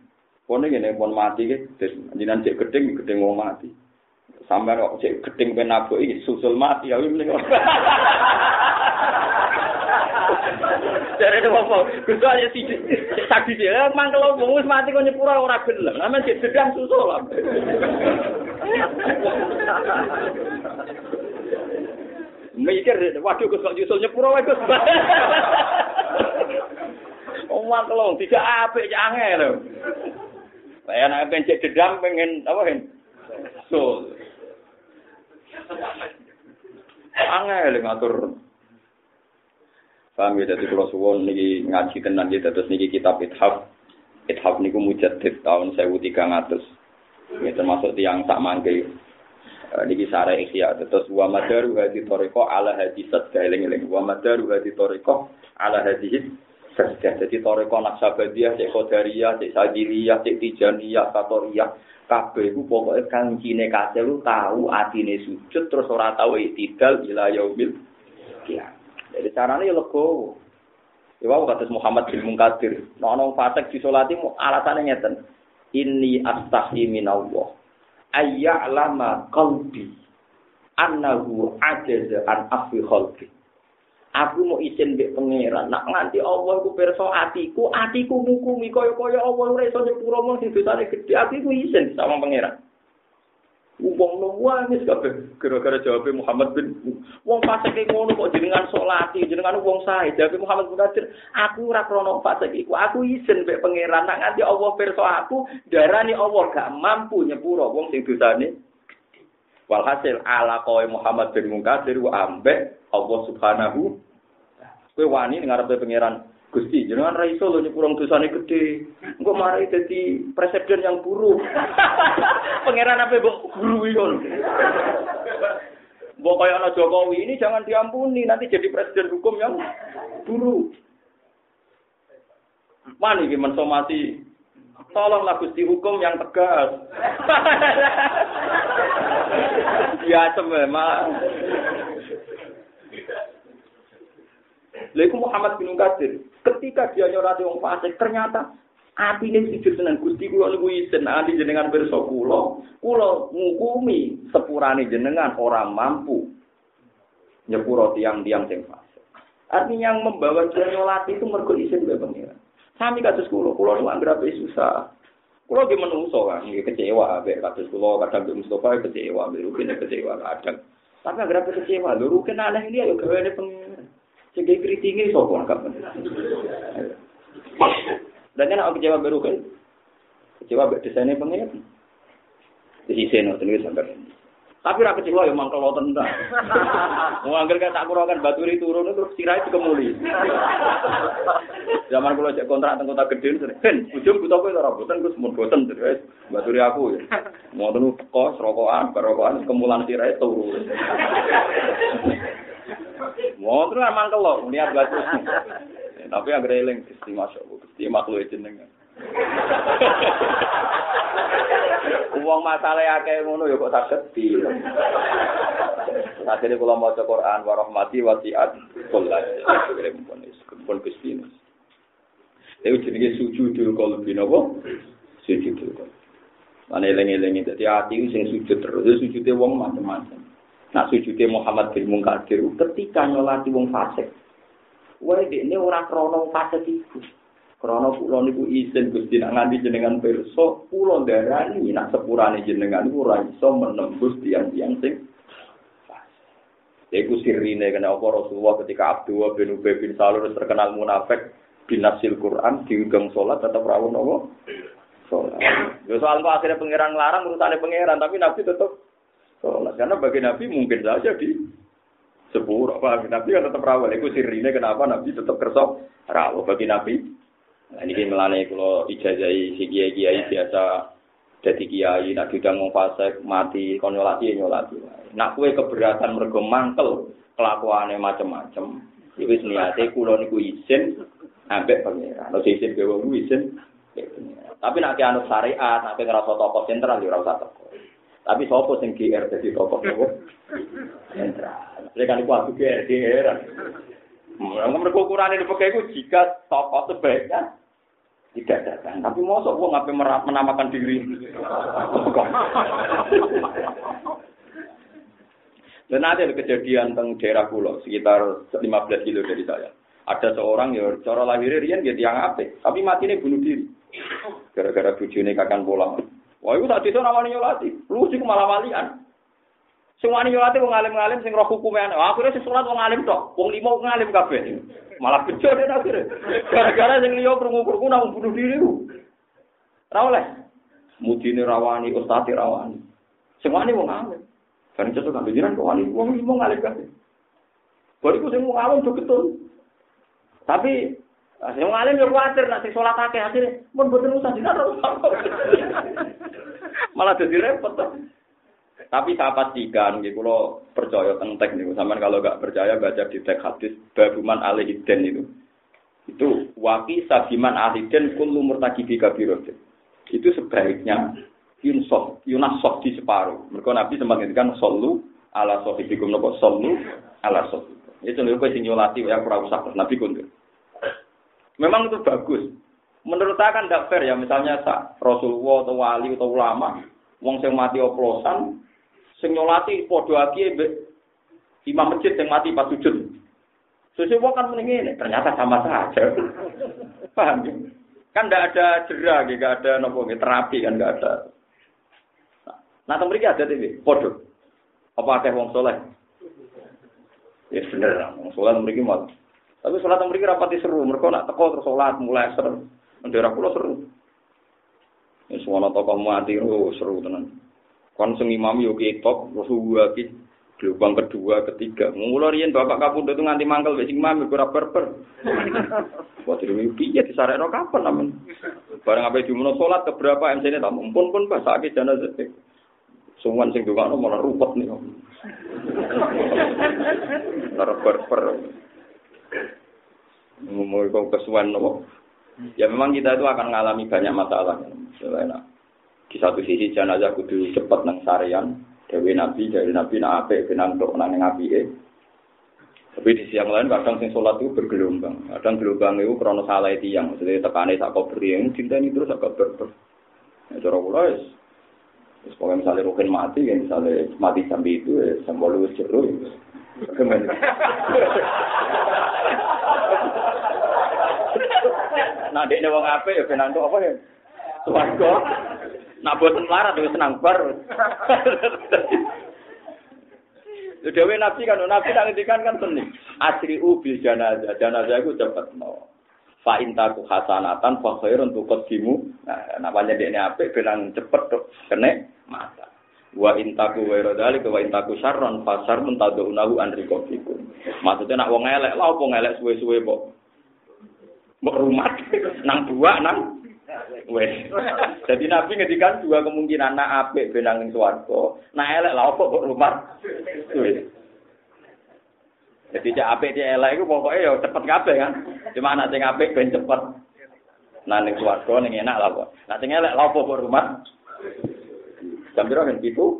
Pone ngene pon mati ki jenengan cek gedeng gedeng wong mati. Sampai kok cek gedeng ben nabuk susul mati ya mending. Dari itu apa? Gus aja sih saksi dia. Emang kalau wong mati kok nyepura ora gelem. Namanya cek gedang susul lah. Mikir waduh Gus kok nyusul nyepuro wae Gus. (laughs) Omah kelong tidak apik cek angel lho. Saya nak pencet dedam pengen apa kan? So. Angel ngatur. Paham ya, jadi kalau suwon niki ngaji tenan ya, terus niki kitab ithaf. Ithaf niku mujaddid tahun 1300. Ini termasuk tiang tak mangke niki sare ikhya terus wa madaru hadi toriko ala hadi sadka eling eling wa madaru hadi toriko ala hadi Sesdah. Jadi toreko naksabadiyah, cek kodariyah, cek sajiliyah, cek tijaniyah, satoriyah. Kabeh itu pokoknya kancine kasih lu tahu atine sujud terus ora tahu itidal ila yaumil kiamat. Jadi caranya ya lego. Ya wau kata Muhammad bin Munkadir. Nah, ono fasik disolati alasannya ngeten. Ini astahi minallah. Ayya'lama qalbi annahu ajaza an afi khalqi. Aku mau izin mbek pangeran. Nak nganti Allah iku pirsa atiku, atiku ngukumi kaya-kaya Allah ora iso nyepuro mung sing dosane gedhe. Aku iku izin sama pangeran. Wong nangis kabeh gara-gara jawab Muhammad bin wong fasik ngono kok jenengan salati, jenengan wong sae. Jawab Muhammad bin Qadir, aku ora krono fasik iku. Aku izin mbek pangeran nak nganti Allah pirsa aku, darani Allah gak mampu nyepuro wong sing dosane Walhasil ala kowe Muhammad bin Munkadir ambek Allah Subhanahu kowe wani ngarepe pangeran Gusti, jenengan ra iso lho nyepurung dosane gedhe. Engko mari dadi presiden yang buruk. (laughs) pangeran apa mbok guru iku. Mbok kaya ana Jokowi ini jangan diampuni, nanti jadi presiden hukum yang buruk. Mani iki mensomasi Tolonglah Gusti hukum yang tegas. (laughs) Ya memang. Lalu Muhammad bin Qadir, ketika dia nyurati wong fasik, ternyata hati ini sujud seneng Gusti kula niku isen ati jenengan pirsa kula, kula ngukumi sepurane jenengan orang mampu nyepuro tiang-tiang sing fasik. Artinya yang membawa dia nyolati itu mergo isin mbek pengiran. Sami kados kula, kula nu anggere susah. Kula ge menungso kan, ge kecewa ambek kados kula kadang mbek Mustofa kecewa, mbek Rukin kecewa kadang. Tapi anggere kecewa, lho Rukin aneh ini ayo gaweane pengiran. Sing kritinge sapa kapan. Dan kan aku kecewa baru kan. Kecewa desainnya pengen. Di sisi no tulis sampai. Tapi ra kecewa ya mangkel tentang. (laughs) Mau angger kan tak kurangan baturi turun terus sirai dikemuli. Zaman kula cek kontrak teng kota gede ben ujung butuh kowe ora boten Gus mun boten terus baturi aku ya. Mau tenu kos rokokan, rokokan kemulan sirai turu. (laughs) Mau terus emang kalau niat batu. Tapi yang eling Gusti masyaallah Gusti makhluk jenengan. Uang masalah akeh ngono ya kok saged di. Akhirnya kalau mau Quran warahmati wasiat kullas. Pun Gusti ini. Itu jenenge sujudul qalbi napa? Sujudul qalbi. Mana eling-eling dadi ati sing sujud terus sujude wong macam-macam. Nah sujudnya Muhammad bin Munkadir ketika nyolati wong fasik. Wae ini ora krana fasik iku. Krana kula niku izin Gusti nak nganti jenengan pirsa, kula darani nak sepurane jenengan niku ora iso menembus tiang-tiang sing Iku sirine kena apa Rasulullah ketika Abdullah bin Ubay bin Salul terkenal munafik binasil Quran diundang sholat tetap rawon? Sholat. Ya soal akhirnya pangeran larang urusane pangeran tapi Nabi tetap sholat. Karena bagi Nabi mungkin saja di sepuluh. Apa Nabi kan tetap rawat. Itu sirine kenapa Nabi tetap kersok rawat bagi Nabi. Nah, ini melane kalau ijazai si kiai biasa jadi kiai nak tidak mau fase mati konyolati ya nyolati. Nak kue keberatan mergo mangkel kelakuannya macam-macam. Jadi niatnya kulo niku izin ambek pangeran. Lo izin ke wong izin. Tapi nak anu syariat, nak ngerasa tokoh sentral ya ora usah. Tapi sopo sing GR dadi tokoh nopo? Sentral. Lek kan iku GR GR. Mereka mereka ukuran ini pakai jika tokoh sebaiknya tidak datang. Tapi mosok gua ngapain menamakan diri? Dan ada kejadian tentang daerah pulau sekitar 15 kilo dari saya. Ada seorang ya cara lahirnya rian dia tiang ape, tapi mati ini bunuh diri. Gara-gara bujune kakan pulang. Wah, itu tadi itu namanya nyolati. Lu sih malah walian. Semua nyolati wong alim-alim sing roh hukumnya. Nah, akhirnya si sholat wong alim tok. Wong lima wong alim kabeh. Malah bejo deh akhirnya. Gara-gara sing liya krungu-krungu nang bunuh diri ku. Ra oleh. Mudine rawani, ustaz rawani. Semua ini wong alim. Kan itu kan bijiran kok wali wong lima ngalim kabeh. Bariku sing wong alim betul. Tapi Sing ngalim yo kuwatir nek sing salat akeh akhire mun boten usah dinar Malah jadi repot. Tapi saya pastikan, gitu, kalau percaya tentang teknik, sama kalau nggak percaya baca di teks hadis, babuman alih itu. Itu wapi sabiman ahiden kullu murtakibi kabirotin. Itu sebaiknya yunsof, yunasof di separuh. Mereka Nabi sempat ngendikan solu ala sohibikum nopo solu ala sohibikum. Itu nih kue sinyolati ya kurang usah Nabi kundur. Memang itu bagus. Menurut saya kan tidak fair ya misalnya sak Rasulullah atau wali atau ulama, wong sing mati oplosan, sing nyolati podo aki imam masjid yang mati pas sujud. Sesuatu kan mendingin, ternyata sama saja. (laughs) Paham ya? Kan tidak ada jerah, tidak ada nopo terapi kan tidak ada. Nah, nah mereka ada TV, podo. Apa ada wong soleh? Ya bener, wong soleh mereka mau. Tapi sholat mereka rapati seru, mereka nak teko terus sholat mulai seru. Daerah pulau seru. Ya semua tokoh mati, oh seru tenan. Kon sing imam yo ketok, terus gua gelombang kedua, ketiga. Mulai riyen bapak kapundhut itu nganti mangkel wis imam ora berber. (laughs) Wah dhewe piye disarekno kapan amen. Bareng ape dimuno salat keberapa MC-ne tak mumpun pun pas sakit jenazah. Sungan sing dongakno malah rupet nih. Ora berber. Ngomong kok kesuwen nopo. Ya memang kita itu akan mengalami banyak masalah. Misalnya, di satu sisi jenazah kudu cepat nang sarian, Dewi Nabi, dari Nabi nak ape, benang tok nang api eh. Tapi di siang lain kadang sing sholat itu bergelombang. Kadang gelombang itu krono salah itu yang maksudnya tekane tak kau beri yang cinta ini terus agak berber. Ya cara kula wis misalnya rukin mati, ya misalnya mati sampai itu, ya sampai lu jeru, ya. (laughs) Nah, dia wong ape ya benang apa ya? Suwarga. Nak boten melarat wis senang bar. Dewe nabi kan, nabi nak ngendikan kan seni. Asri ubil janazah, janazah itu cepet no. Fa intaku hasanatan fa khairun tuqaddimu. Nah, namanya dekne apik bilang cepet tuh kene mata. Wa intaku wa dzalika wa intaku syarron fa syarrun tad'unahu an riqabikum. Maksudnya nak wong elek, lha opo ngelek suwe-suwe kok. Mbok rumah nang dua nang Wes. Jadi Nabi ngedikan dua kemungkinan nak apik benang ning swarga, nak elek lah opo kok rumah. Wes. Jadi cek apik cek elek iku pokoke ya cepet kabeh kan. Cuma anak sing apik ben cepet. Nah ning swarga ning enak lah kok. Nak sing elek lah opo rumah. Jam piro kan pitu?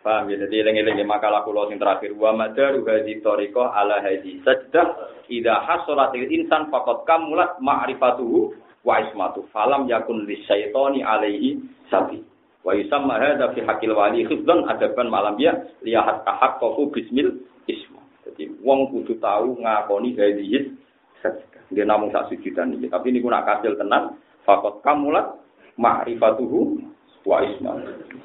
Paham ya, jadi eling-eling makalah kula sing terakhir. Wa madaru hadhi tariqah ala hadhi sajdah idza hasalatil insan faqad kamulat ma'rifatuhu wa ismatu falam yakun lisyaitani alaihi sabi. Wa yusamma hadza fi haqqil wali khifdan adaban malam ya lihat tahaqqaqu bismil isma. Jadi wong kudu tahu ngakoni hadhi sajdah. Dia namung sak sujudan iki tapi niku nak kasil tenan faqad kamulat ma'rifatuhu wa ismatu